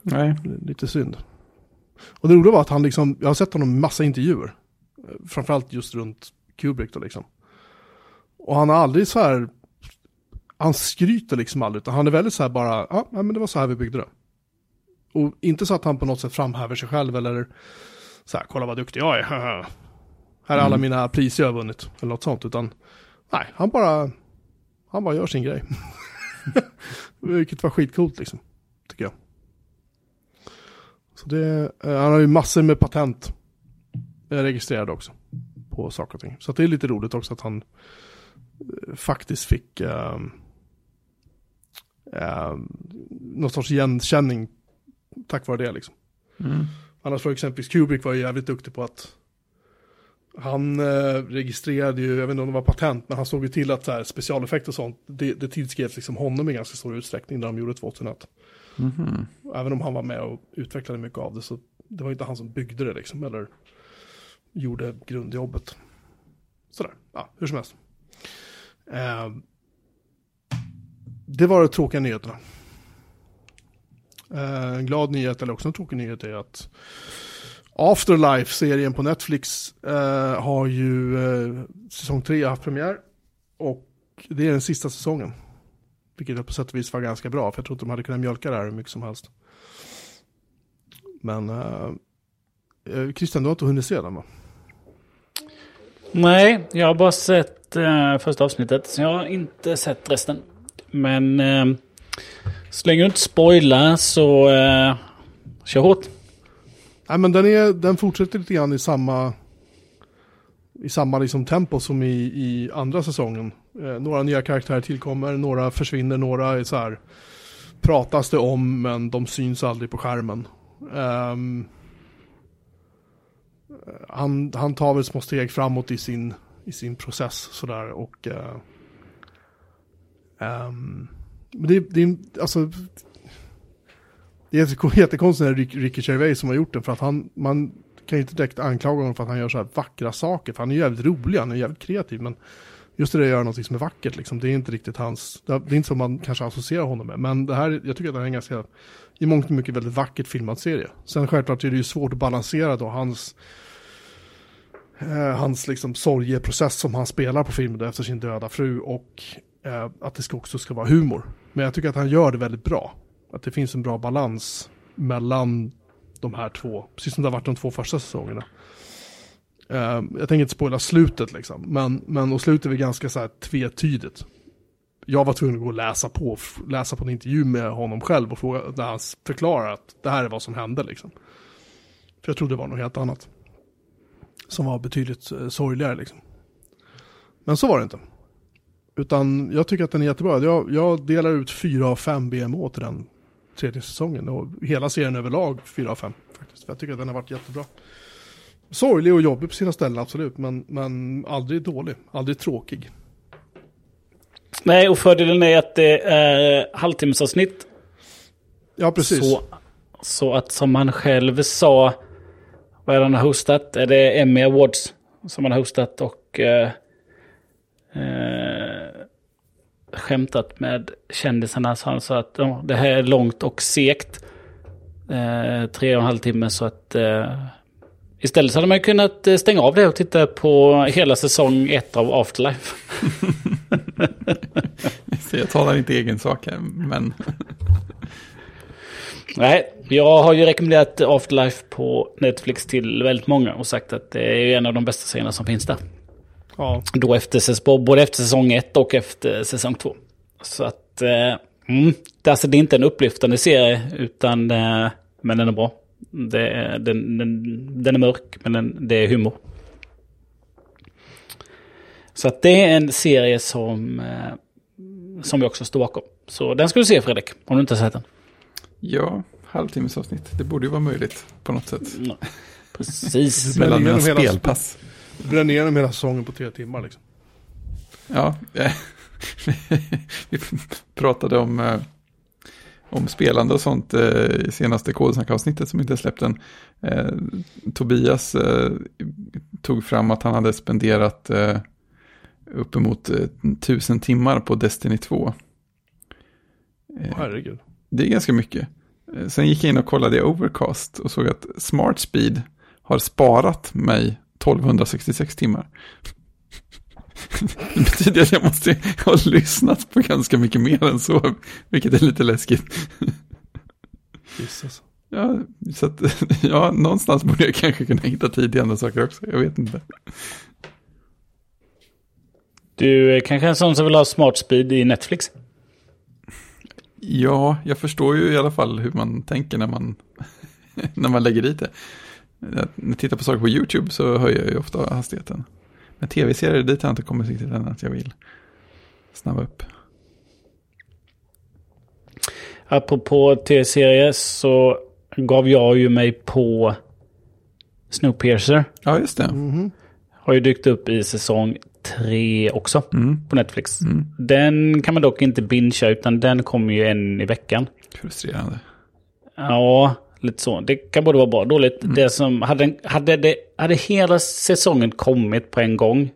Nej. Lite synd. Och det roliga var att han liksom, jag har sett honom i massa intervjuer. Framförallt just runt Kubrick då liksom. Och han har aldrig så här, han skryter liksom aldrig, utan han är väldigt så här bara, ja men det var så här vi byggde det. Och inte så att han på något sätt framhäver sig själv eller så här, kolla vad duktig jag är, här är alla mm. mina priser jag har vunnit. Eller något sånt. Utan nej, han bara, han bara gör sin grej. Vilket var skitcoolt liksom. Tycker jag. Så det, eh, han har ju massor med patent registrerade också. På saker och ting. Så det är lite roligt också att han eh, faktiskt fick uh, uh, någon sorts igenkänning tack vare det liksom. Mm. Annars var exempelvis Kubrick var ju jävligt duktig på att han eh, registrerade ju, jag vet inte om det var patent, men han såg ju till att så här, specialeffekter och sånt, det, det tillskrevs liksom honom i ganska stor utsträckning när de gjorde 2001. Mm -hmm. Även om han var med och utvecklade mycket av det, så det var inte han som byggde det liksom, eller gjorde grundjobbet. Sådär, ja, hur som helst. Eh, det var de tråkiga nyheterna. Eh, en glad nyhet, eller också en tråkig nyhet, är att Afterlife-serien på Netflix eh, har ju eh, säsong 3 haft premiär. Och det är den sista säsongen. Vilket på sätt och vis var ganska bra, för jag tror inte de hade kunnat mjölka det här hur mycket som helst. Men eh, eh Christian, du har inte hunnit se den va? Nej, jag har bara sett eh, första avsnittet. Så jag har inte sett resten. Men eh, så länge du inte spoilar så eh, kör hårt. Nej, men den, är, den fortsätter lite grann i samma, i samma liksom tempo som i, i andra säsongen. Eh, några nya karaktärer tillkommer, några försvinner, några är så här, pratas det om men de syns aldrig på skärmen. Ehm, eh, han, han tar väl små steg framåt i sin, i sin process sådär och eh, ehm, det, det alltså det är jättekonstigt när Rick, Ricky Gervais som har gjort den för att han, man kan ju inte direkt anklaga honom för att han gör så här vackra saker. För han är ju jävligt rolig, han är jävligt kreativ. Men just det där att göra något som är vackert liksom, det är inte riktigt hans, det är inte som man kanske associerar honom med. Men det här, jag tycker att det här är en ganska, i mångt och mycket väldigt vackert filmad serie. Sen självklart är det ju svårt att balansera då hans, eh, hans liksom sorgeprocess som han spelar på filmen efter sin döda fru och eh, att det ska också ska vara humor. Men jag tycker att han gör det väldigt bra. Att det finns en bra balans mellan de här två, precis som det har varit de två första säsongerna. Uh, jag tänker inte spoila slutet liksom, men, men och slutet är ganska så här tvetydigt. Jag var tvungen att gå och läsa på, läsa på en intervju med honom själv och fråga, där han förklarar att det här är vad som hände liksom. För jag trodde det var något helt annat. Som var betydligt uh, sorgligare liksom. Men så var det inte. Utan jag tycker att den är jättebra. Jag, jag delar ut fyra av fem BMO till den tredje säsongen. Och hela serien överlag 4 av 5 faktiskt. För jag tycker att den har varit jättebra. Sorglig och jobbig på sina ställen absolut. Men, men aldrig dålig. Aldrig tråkig. Nej, och fördelen är att det är halvtimmesavsnitt. Ja, precis. Så, så att som han själv sa, vad är det han har hostat? Är det Emmy Awards som han har hostat och eh, eh, skämtat med kändisarna. Så han sa att ja, det här är långt och segt. Eh, tre och en halv timme så att eh, istället så hade man kunnat eh, stänga av det och titta på hela säsong ett av Afterlife. jag talar inte egen sak här, men... Nej, jag har ju rekommenderat Afterlife på Netflix till väldigt många och sagt att det är en av de bästa serierna som finns där. Ja. Då efter, både efter säsong ett och efter säsong två. Så att, eh, mm, det, alltså, det är inte en upplyftande serie, utan, eh, men den är bra. Det, den, den, den är mörk, men den, det är humor. Så att det är en serie som, eh, som jag också står bakom. Så den ska du se Fredrik, om du inte har sett den. Ja, halvtimmesavsnitt. Det borde ju vara möjligt på något sätt. Ja, precis. Mellan mina spelpass. Bränner igenom hela säsongen på tre timmar liksom. Ja, vi pratade om, eh, om spelande och sånt eh, i senaste kodsnackavsnittet som inte släppt än. Eh, Tobias tog fram att han hade spenderat uppemot tusen timmar på Destiny 2. Herregud. Det är ganska mycket. Sen gick jag in och kollade i Overcast och såg att Smart Speed har sparat mig 1266 timmar. Det betyder att jag måste ha lyssnat på ganska mycket mer än så, vilket är lite läskigt. Jesus. Ja, så att, ja, någonstans borde jag kanske kunna hitta tid i andra saker också, jag vet inte. Du är kanske är en sån som vill ha smart speed i Netflix? Ja, jag förstår ju i alla fall hur man tänker när man, när man lägger dit det. När jag tittar på saker på YouTube så höjer jag ju ofta hastigheten. Men tv-serier, dit har jag inte kommit riktigt än att jag vill snabba upp. Apropå tv-serier så gav jag ju mig på Snowpiercer. Ja, just det. Mm -hmm. Har ju dykt upp i säsong tre också mm. på Netflix. Mm. Den kan man dock inte bingea utan den kommer ju en i veckan. Frustrerande. Ja, lite så. Det kan både vara bra och dåligt. Mm. Det som, hade, hade, det, hade hela säsongen kommit på en gång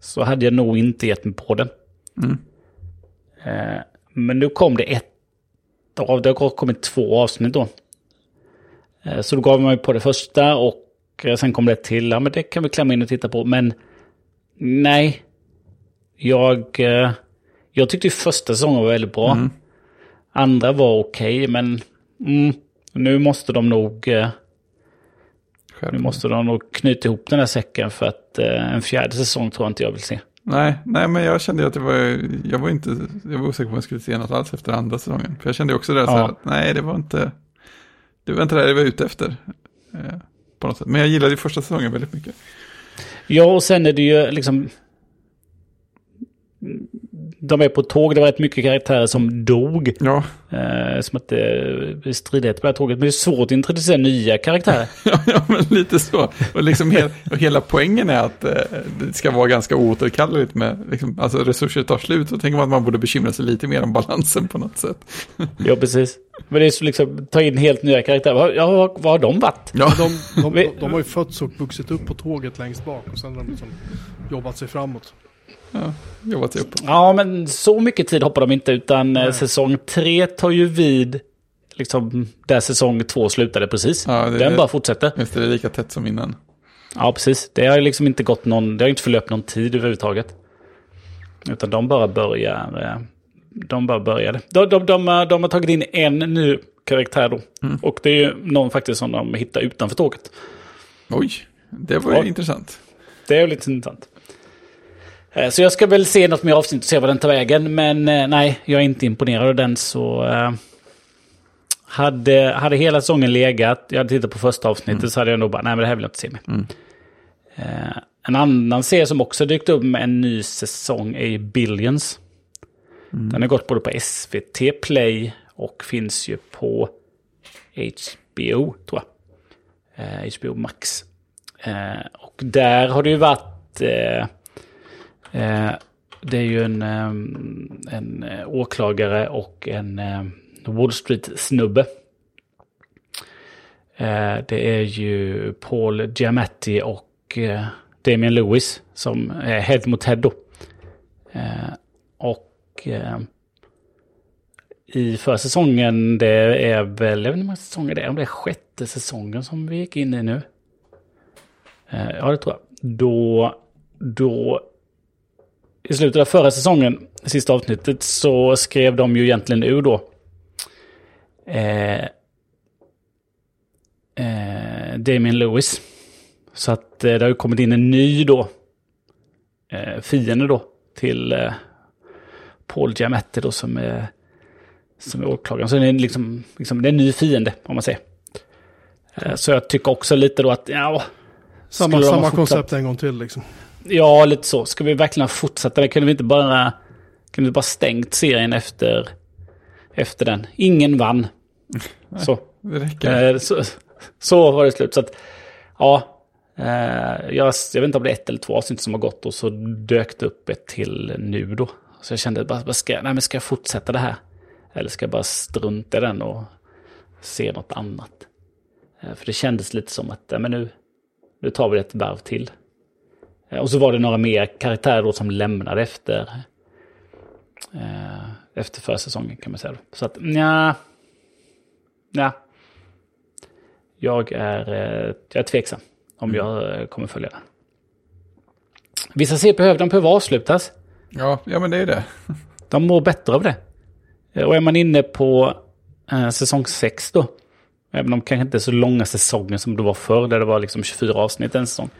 så hade jag nog inte gett mig på den. Mm. Eh, men nu kom det ett av, det har kommit två avsnitt då. Eh, så då gav man mig på det första och eh, sen kom det ett till. Ja men det kan vi klämma in och titta på. Men nej. Jag, eh, jag tyckte första säsongen var väldigt bra. Mm. Andra var okej okay, men mm, nu måste de nog... Eh, Nu måste de nog knyta ihop den här säcken för att eh, en fjärde säsong tror jag inte jag vill se. Nej, nej, men jag kände att det var, jag var inte, jag var osäker på om jag skulle se något alls efter andra säsongen. För jag kände också det så här, Ja. att nej, det var inte, det var inte det jag var ute efter. Eh, på något sätt. Men jag gillade ju första säsongen väldigt mycket. Ja, och sen är det ju liksom... De är på tåg, det var rätt mycket karaktärer som dog. Ja, Eh, som att det är stridigheter på det här tåget. Men det är svårt att introducera nya karaktärer. ja, ja men lite så. Och, liksom hel, och hela poängen är att eh, det ska vara ganska oåterkalleligt med, liksom, alltså resurser tar slut. Så tänker man att man borde bekymra sig lite mer om balansen på något sätt. ja, precis. Men det är så liksom, ta in helt nya karaktärer. Vad- Ja, vad, vad har de varit? Ja, De, de, de, de har ju fötts och vuxit upp på tåget längst bak och sen har de liksom jobbat sig framåt. Ja jobbat sig. Ja, men så mycket tid hoppar de inte. Utan eh, Nej. säsong tre tar ju vid liksom, där säsong två slutade precis. Ja, det- Den bara fortsätter. Just det, det är lika tätt som innan. Ja, precis. Det har liksom inte gått någon, det har inte förlöpt någon tid överhuvudtaget. Utan de bara börjar, eh, de bara började. De, de, de, har- de har tagit in en ny karaktär då. Och det är ju någon faktiskt som de hittar utanför tåget. Oj, det var ju Ja. intressant. Det är lite intressant. Eh, Så jag ska väl se något mer avsnitt och se vad den tar vägen. Men eh, nej, jag är inte imponerad av den så... Eh, hade, hade hela säsongen legat, jag hade tittat på första avsnittet så hade jag nog bara, nej men det här vill jag inte se mer. Eh, en annan serie som också dykt upp med en ny säsong är Billions. Den har gått både på SVT Play och finns ju på HBO, tror jag. Eh, HBO Max. Och där har det ju varit... Eh, det är ju en, ehm, en eh, åklagare och en ehm, Wall Street-snubbe. Eh, det är ju Paul Giamatti och Damien Lewis som är head mot head då. Och ehm, i förra säsongen, det är väl, jag vet inte hur många säsonger det är, om det är sjätte säsongen som vi gick in i nu. Ja, det tror jag. Då, då, i slutet av förra säsongen, sista avsnittet, så skrev de ju egentligen ur då. Eh, eh, Damien Lewis. Så att eh, det har ju kommit in en ny då. Eh, fiende då till eh, Paul Giamatti då som är, som är åklagaren. Så det är liksom, liksom det är en ny fiende om man säger. Eh, så jag tycker också lite då att, ja, Samma, samma koncept en gång till liksom. Ja, lite så. Ska vi verkligen fortsätta det? Kunde vi inte bara, kunde vi bara stängt serien efter, efter den? Ingen vann. Så, Det räcker. eh, så, så var det slut. Så att, ja, eh, jag, jag vet inte om det är ett eller två avsnitt som har gått och så dök det upp ett till nu då. Så jag kände, bara, ska, nej, men ska jag fortsätta det här? Eller ska jag bara strunta i den och se något annat? Eh, för det kändes lite som att, men nu, nu tar vi det ett varv till. Eh, Och så var det några mer karaktärer då som lämnade efter, eh, efter försäsongen kan man säga. Så att nja, nja. Jag är, eh, jag är tveksam om jag eh, kommer följa den. Vissa serier behöver, de behöver avslutas. Ja, ja, men det är det. De mår bättre av det. Eh, Och är man inne på eh, säsong 6 då. Även om kanske inte är så långa säsonger som det var förr. Där det var liksom 24 avsnitt en säsong.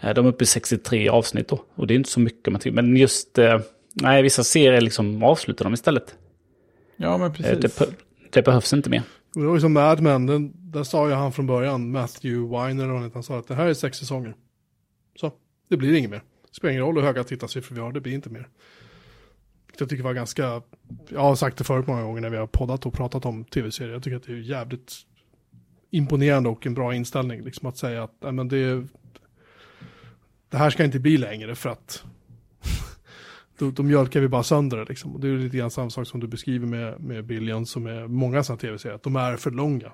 Eh, de är uppe i 63 avsnitt då. Och det är inte så mycket man tycker. Men just, eh, nej vissa serier liksom avslutar de istället. Ja, men Eh, precis. det, det behövs inte mer. Det var ju som Mad Men, den, där sa ju han från början, Matthew Weiner, han sa att det här är sex säsonger. Så, det blir inget mer. Det spelar ingen roll hur höga tittarsiffror vi har, det blir inte mer. Jag tycker det var ganska, jag har sagt det förut många gånger när vi har poddat och pratat om tv-serier, jag tycker att det är jävligt imponerande och en bra inställning, liksom att säga att, nej men det, det här ska inte bli längre för att då, då mjölkar vi bara sönder det liksom. Och det är lite grann samma sak som du beskriver med, med Billion som är många sådana tv-serier, att de är för långa.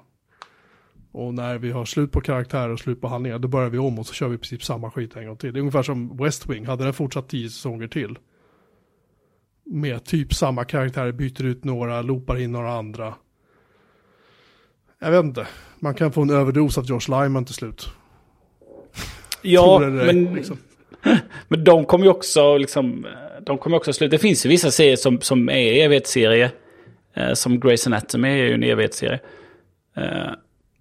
Och när vi har slut på karaktärer och slut på handlingar, då börjar vi om och så kör vi i princip samma skit en gång till. Det är ungefär som West Wing, hade den fortsatt tio säsonger till. Med typ samma karaktärer, byter ut några, loopar in några andra. Jag vet inte, man kan få en överdos av Josh Lyman till slut. Ja, men, liksom. men de kommer ju också liksom, de kommer också sluta. Det finns ju vissa serier som, som är evighetsserie. Eh, som Grey's Anatomy är ju en evighetsserie. Eh,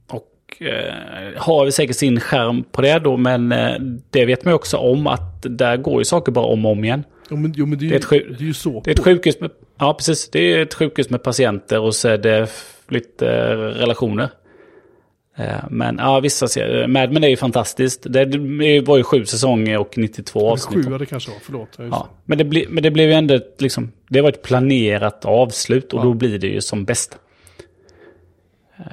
och eh, har säkert sin skärm på det då, men eh, det vet man ju också om att där går ju saker bara om och om igen. Jo, men, jo, men det, är ju, Det är ett det är ju så. Det är ett sjukhus med, ja, precis, det är ett sjukhus med patienter och så är det flyttrelationer. Eh, Men ja, vissa serier, Mad Men är ju fantastiskt. Det var ju sju säsonger och 92 avsnitt. Sju, det kanske var, förlåt. Ja, Ja, men, det bli, men det blev ju ändå ett, liksom, det var ett planerat avslut och Ja. då blir det ju som bäst. Eh,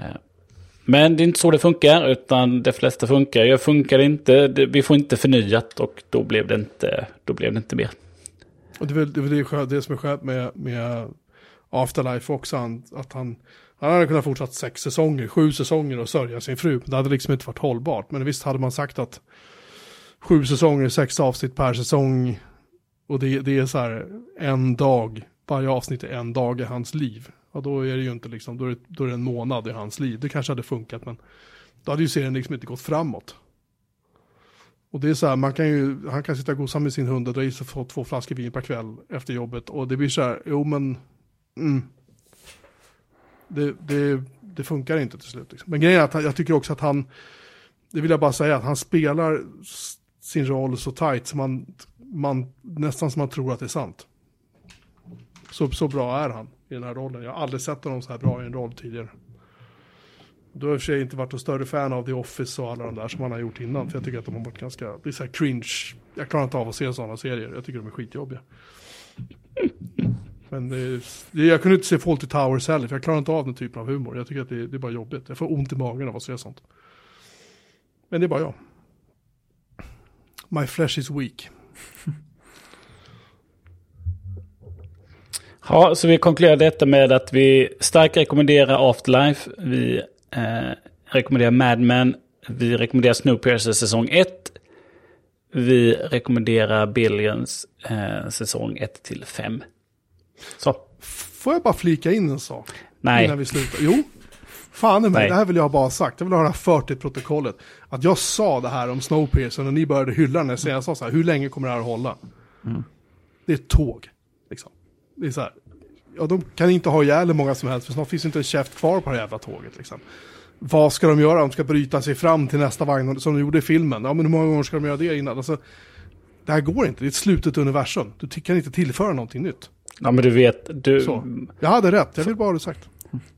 Men det är inte så det funkar, utan det flesta funkar. Jag funkar inte, vi får inte förnyat och då blev det inte, då blev det inte mer. Och det är väl det, är det, som är skönt med, med Afterlife också, att han, han hade kunnat fortsatt sex säsonger, sju säsonger och sörja sin fru. Det hade liksom inte varit hållbart. Men visst hade man sagt att sju säsonger, sex avsnitt per säsong och det, det är så här en dag, varje avsnitt är en dag i hans liv. Ja, då är det ju inte liksom, då är det, då är det en månad i hans liv. Det kanske hade funkat, men då hade ju serien liksom inte gått framåt. Och det är så här, man kan ju, han kan sitta och gosa med sin hund och dra i sig få två flaskor vin per kväll efter jobbet. Och det blir så här, jo men, mm det, det, det funkar inte till slut. Liksom. Men grejen är att han, jag tycker också att han, det vill jag bara säga, att han spelar sin roll så tight som man, man nästan som man tror att det är sant. Så, så bra är han i den här rollen. Jag har aldrig sett honom så här bra i en roll tidigare. Då har jag i och för sig inte varit någon större fan av The Office och alla de där som han har gjort innan. För jag tycker att de har varit ganska, det är så här cringe. Jag klarar inte av att se sådana serier. Jag tycker de är skitjobbiga. Men är- jag kunde inte se Fawlty Towers heller, för jag klarar inte av den typen av humor. Jag tycker att det, det är bara jobbigt. Jag får ont i magen av att se sånt. Men det är bara jag. My flesh is weak. Ja, så vi konkluderar detta med att vi starkt rekommenderar Afterlife. Vi eh, rekommenderar Mad Men. Vi rekommenderar Snowpiercer säsong 1. Vi rekommenderar Billions eh, säsong 1 till 5. Så, Får jag bara flika in en sak? nej. Innan vi slutar. Jo, fan i mig, Nej. det här vill jag ha bara sagt. Jag vill ha det här fört till protokollet. Att jag sa det här om Snowpiercer när ni började hylla den. Jag sa så här, hur länge kommer det här att hålla? Det är ett tåg. Liksom. Det är så här, ja de kan inte ha ihjäl hur många som helst, för snart finns inte en käft kvar på det här jävla tåget. Liksom. Vad ska de göra? De ska bryta sig fram till nästa vagn, som de gjorde i filmen. Ja, men hur många gånger ska de göra det innan? Alltså, det här går inte, det är ett slutet universum. Du kan inte tillföra någonting nytt. Ja, men du vet, du, Så. Jag hade rätt, jag vill bara ha det sagt.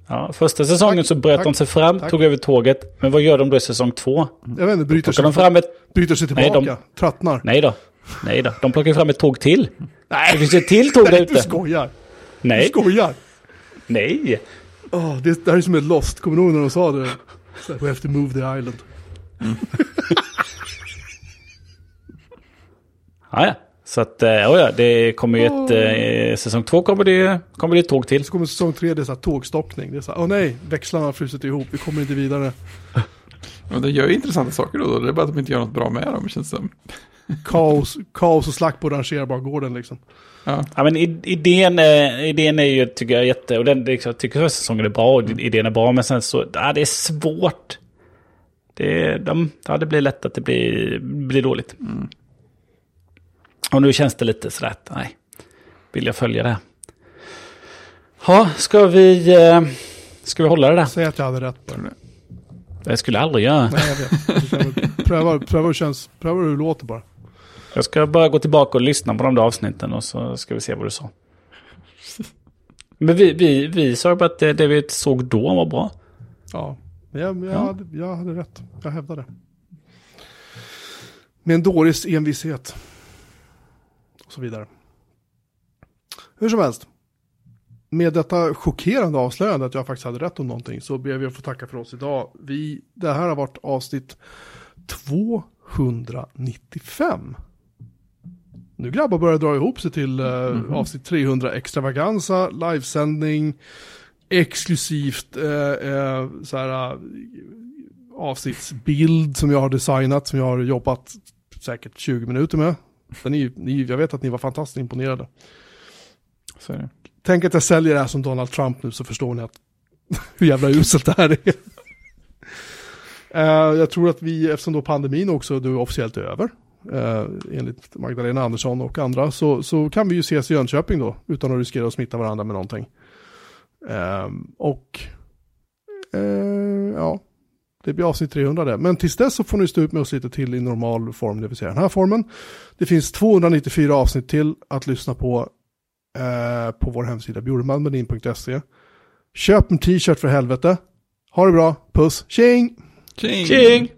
ja, första säsongen Tack, så bröt tack, de sig fram, tack. tog över tåget. Men vad gör de då i säsong två? Jag vet inte, bryter sig, de fram ett... bryter sig Nej, tillbaka, de- tröttnar. Nej då. Nej då. De plockar fram ett tåg till. Nej, det finns ett till tog där Nej, du ute. skojar. Nej, Du skojar. nej. Oh, det, det här är som ett Lost, kommer du ihåg när de sa det? We have to move the island. Ja, ja. Så att, eh, ja, det kommer ju ett... Eh, säsong två kommer det, kommer det ett tåg till. Så kommer säsong tre, det är så här tågstockning. Det är så här, åh nej, växlarna har frusit ihop, vi kommer inte vidare. Men det gör ju intressanta saker då, då. Det är bara att de inte gör något bra med dem, känns det som. Kaos, kaos och slack på rangerbara liksom. Ja, Ja, men i- idén, är- idén är ju, tycker jag, jätte... Och den, liksom- jag tycker första säsongen är bra och idén är bra. Men sen så, ja, det är svårt. Det, de, ja, det blir lätt att det blir, blir dåligt. Och nu känns det lite sådär att, nej, vill jag följa det? Ja, ska vi, eh, ska vi hålla det där? Säg att jag hade rätt bara. Det skulle jag aldrig göra. Nej, jag vet. Pröva, pröva, hur känns, pröva hur det låter bara. Jag ska bara gå tillbaka och lyssna på de där avsnitten och så ska vi se vad du sa. Men vi, vi, vi sa bara att det, det vi såg då var bra. Ja, jag, jag, Ja. Hade, jag hade rätt. Jag hävdar det. Med en dåres envishet. Och så vidare. Hur som helst. Med detta chockerande avslöjande att jag faktiskt hade rätt om någonting så ber vi att få tacka för oss idag. Vi, det här har varit avsnitt 295. Nu grabbar börjar dra ihop sig till eh, avsnitt 300 extravaganza, livesändning, exklusivt eh, eh, så här, eh, avsnittsbild som jag har designat, som jag har jobbat säkert 20 minuter med. Så ni, ni, jag vet att ni var fantastiskt imponerade. så är det. Tänk att jag säljer det här som Donald Trump nu så förstår ni att hur jävla uselt det här är. Eh, jag tror att vi, eftersom då pandemin också då är officiellt över, eh, enligt Magdalena Andersson och andra, så, så kan vi ju ses i Jönköping då, utan att riskera att smitta varandra med någonting. Eh, och ja, Det blir avsnitt 300 det. Men tills dess så får ni stå ut med oss lite till i normal form, det vill säga den här formen. Det finns 294 avsnitt till att lyssna på eh, på vår hemsida bjurmanmedin.se. Köp en t-shirt för helvete. Ha det bra, puss, tjing! Tjing! Tjing!